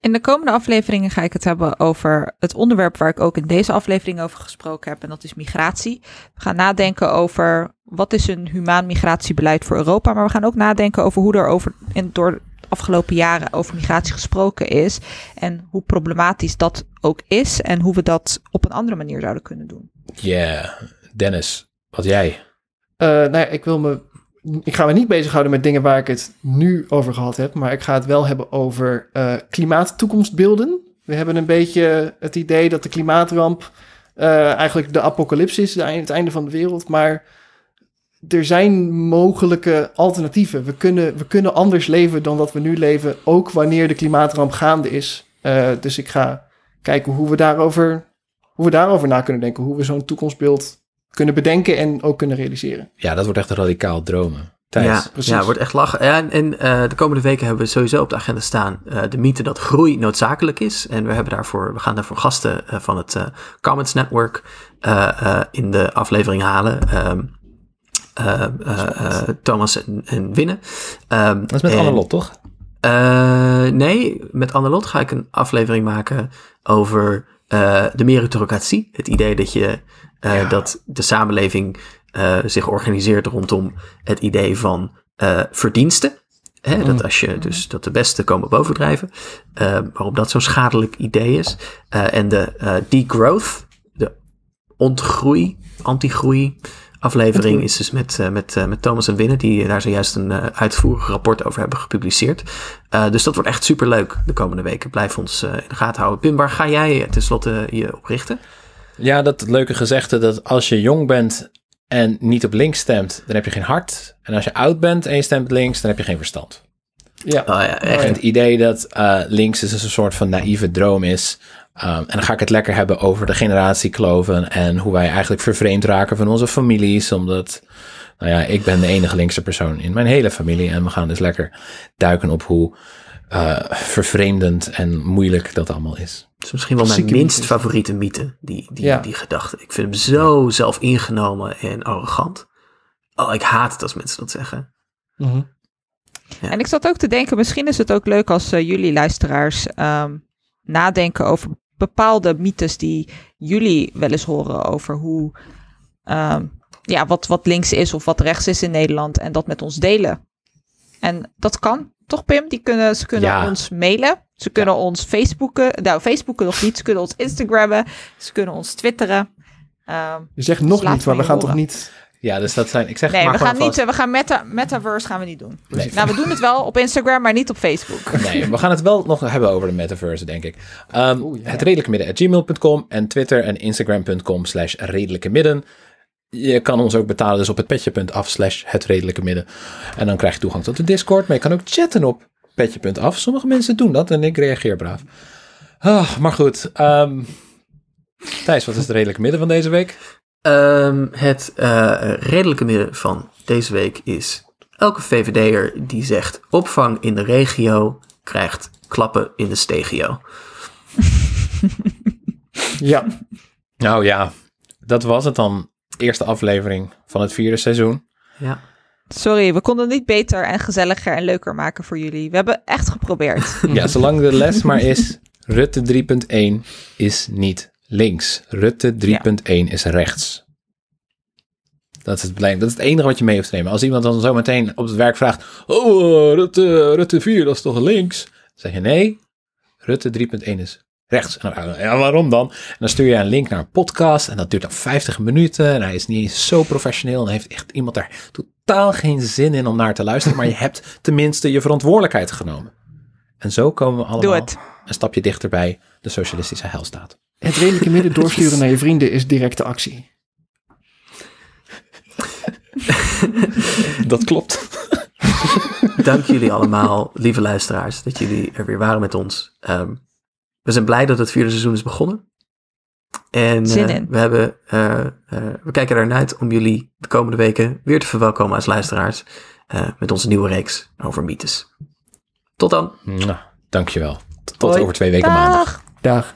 In de komende afleveringen ga ik het hebben over het onderwerp waar ik ook in deze aflevering over gesproken heb, en dat is migratie. We gaan nadenken over wat is een humaan migratiebeleid voor Europa, maar we gaan ook nadenken over hoe er over in, door afgelopen jaren over migratie gesproken is en hoe problematisch dat ook is en hoe we dat op een andere manier zouden kunnen doen. Yeah. Dennis, wat jij? Uh, nou ja, ik wil me. Ik ga me niet bezighouden met dingen waar ik het nu over gehad heb, maar ik ga het wel hebben over uh, klimaattoekomstbeelden. We hebben een beetje het idee dat de klimaatramp uh, eigenlijk de apocalyps is, het einde van de wereld, maar er zijn mogelijke alternatieven. We kunnen, we kunnen anders leven dan dat we nu leven, ook wanneer de klimaatramp gaande is. Uh, dus ik ga kijken hoe we daarover hoe we daarover na kunnen denken. Hoe we zo'n toekomstbeeld kunnen bedenken en ook kunnen realiseren. Ja, dat wordt echt een radicaal dromen. Thijs. Ja, precies. Ja, wordt echt lachen. Ja, en uh, de komende weken hebben we sowieso op de agenda staan uh, de mythe dat groei noodzakelijk is. En we, hebben daarvoor, we gaan daarvoor gasten uh, van het Commons Network in de aflevering halen. Um, Thomas en, en Winnen. Um, dat is met en, Annelot, toch? nee, met Annelot ga ik een aflevering maken over uh, de meritocratie. Het idee dat, je, uh, ja. dat de samenleving uh, zich organiseert rondom het idee van verdiensten. Hè, dat als je dus dat de beste komen bovendrijven. waarom dat zo'n schadelijk idee is. en de degrowth, de ontgroei, antigroei aflevering is dus met, uh, met, uh, met Thomas en Winnen, die daar zojuist een uh, uitvoerig rapport over hebben gepubliceerd. dus dat wordt echt super leuk de komende weken. Blijf ons in de gaten houden. Pim, waar ga jij tenslotte je op richten? Ja, dat leuke gezegde dat als je jong bent en niet op links stemt, dan heb je geen hart. En als je oud bent en je stemt links, dan heb je geen verstand. Ja, oh ja echt. het idee dat links is een soort van naïeve droom is. Um, en dan ga ik het lekker hebben over de generatiekloven en hoe wij eigenlijk vervreemd raken van onze families. Omdat, nou ja, ik ben de enige linkse persoon in mijn hele familie. En we gaan dus lekker duiken op hoe uh, vervreemdend en moeilijk dat allemaal is. Het is misschien wel mijn minst favoriete mythe, die, die, ja. die gedachte. Ik vind hem zo zelf ingenomen en arrogant. Oh, ik haat het als mensen dat zeggen. Mm -hmm. ja. En ik zat ook te denken, misschien is het ook leuk als uh, jullie luisteraars um, nadenken over bepaalde mythes die jullie wel eens horen over hoe, um, ja, wat, wat links is of wat rechts is in Nederland en dat met ons delen. En dat kan, toch Pim? Die kunnen, ze kunnen ja. ons mailen. Ze kunnen ja. ons Facebooken. Nou, Facebooken nog niet. Ze kunnen ons Instagrammen. Ze kunnen ons twitteren. Um, je zegt nog niet, maar we gaan horen. toch niet ja, dus dat zijn. Ik zeg nee, maar we gaan niet. We gaan meta, metaverse gaan we niet doen. Nee. Nou, we doen het wel op Instagram, maar niet op Facebook. Nee, we gaan het wel nog hebben over de metaverse, denk ik. Um, Oeh, ja. Het redelijke midden at gmail.com en Twitter en Instagram.com slash redelijke midden. je kan ons ook betalen dus op het petje.af slash het redelijke midden. En dan krijg je toegang tot de Discord. Maar je kan ook chatten op petje.af. Sommige mensen doen dat en ik reageer braaf. Ah, maar goed. Um, Thijs, wat is het redelijke midden van deze week? Um, het uh, redelijke midden van deze week is elke VVD'er die zegt opvang in de regio krijgt klappen in de stegio. ja. Nou ja, dat was het dan. Eerste aflevering van het vierde seizoen. Ja. Sorry, we konden het niet beter en gezelliger en leuker maken voor jullie. We hebben echt geprobeerd. ja, zolang de les maar is, Rutte 3.1 is niet links. Rutte 3.1 is rechts. Dat is, het dat is het enige wat je mee hoeft te nemen. Als iemand dan zo meteen op het werk vraagt: Oh, Rutte, Rutte 4, dat is toch links? Dan zeg je nee, Rutte 3.1 is rechts. Ja, waarom dan? En dan stuur je een link naar een podcast en dat duurt dan 50 minuten. En hij is niet zo professioneel en heeft echt iemand daar totaal geen zin in om naar te luisteren. Maar je hebt tenminste je verantwoordelijkheid genomen. En zo komen we allemaal een stapje dichter bij de socialistische heilstaat. Het redelijke midden doorsturen naar je vrienden is directe actie. dat klopt. Dank jullie allemaal, lieve luisteraars, dat jullie er weer waren met ons. Ehm, we zijn blij dat het vierde seizoen is begonnen. En uh, we, hebben, uh, uh, we kijken er naar uit om jullie de komende weken weer te verwelkomen als luisteraars met onze nieuwe reeks over mythes. Tot dan. Nou, dankjewel. Tot over twee weken Dag. maandag. Dag.